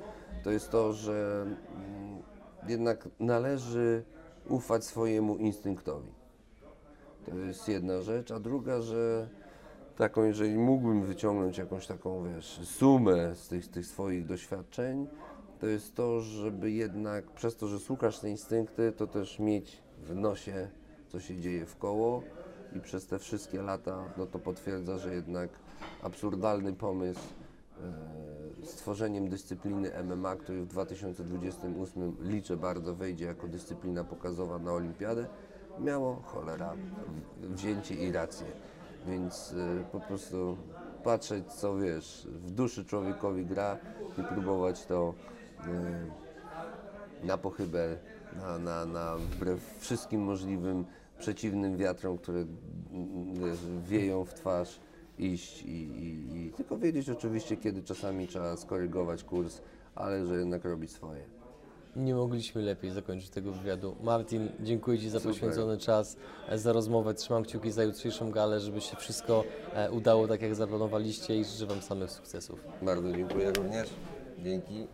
to jest to, że mm, jednak należy ufać swojemu instynktowi. To jest jedna rzecz, a druga, że taką, jeżeli mógłbym wyciągnąć jakąś taką, wiesz, sumę z tych, z tych swoich doświadczeń, to jest to, żeby jednak przez to, że słuchasz te instynkty, to też mieć w nosie, co się dzieje w koło i przez te wszystkie lata, no to potwierdza, że jednak absurdalny pomysł e, stworzeniem dyscypliny MMA, który w 2028 liczę bardzo wejdzie jako dyscyplina pokazowa na olimpiadę, miało cholera wzięcie i rację. Więc y, po prostu patrzeć, co wiesz, w duszy człowiekowi gra i próbować to y, na pochybę, na, na, na wbrew wszystkim możliwym przeciwnym wiatrom, które mm, wiesz, wieją w twarz, iść i, i, i tylko wiedzieć oczywiście, kiedy czasami trzeba skorygować kurs, ale że jednak robić swoje. Nie mogliśmy lepiej zakończyć tego wywiadu. Martin, dziękuję Ci za Super. poświęcony czas, e, za rozmowę. Trzymam kciuki za jutrzejszą galę, żeby się wszystko e, udało tak, jak zaplanowaliście i życzę Wam samych sukcesów. Bardzo dziękuję również. Dzięki.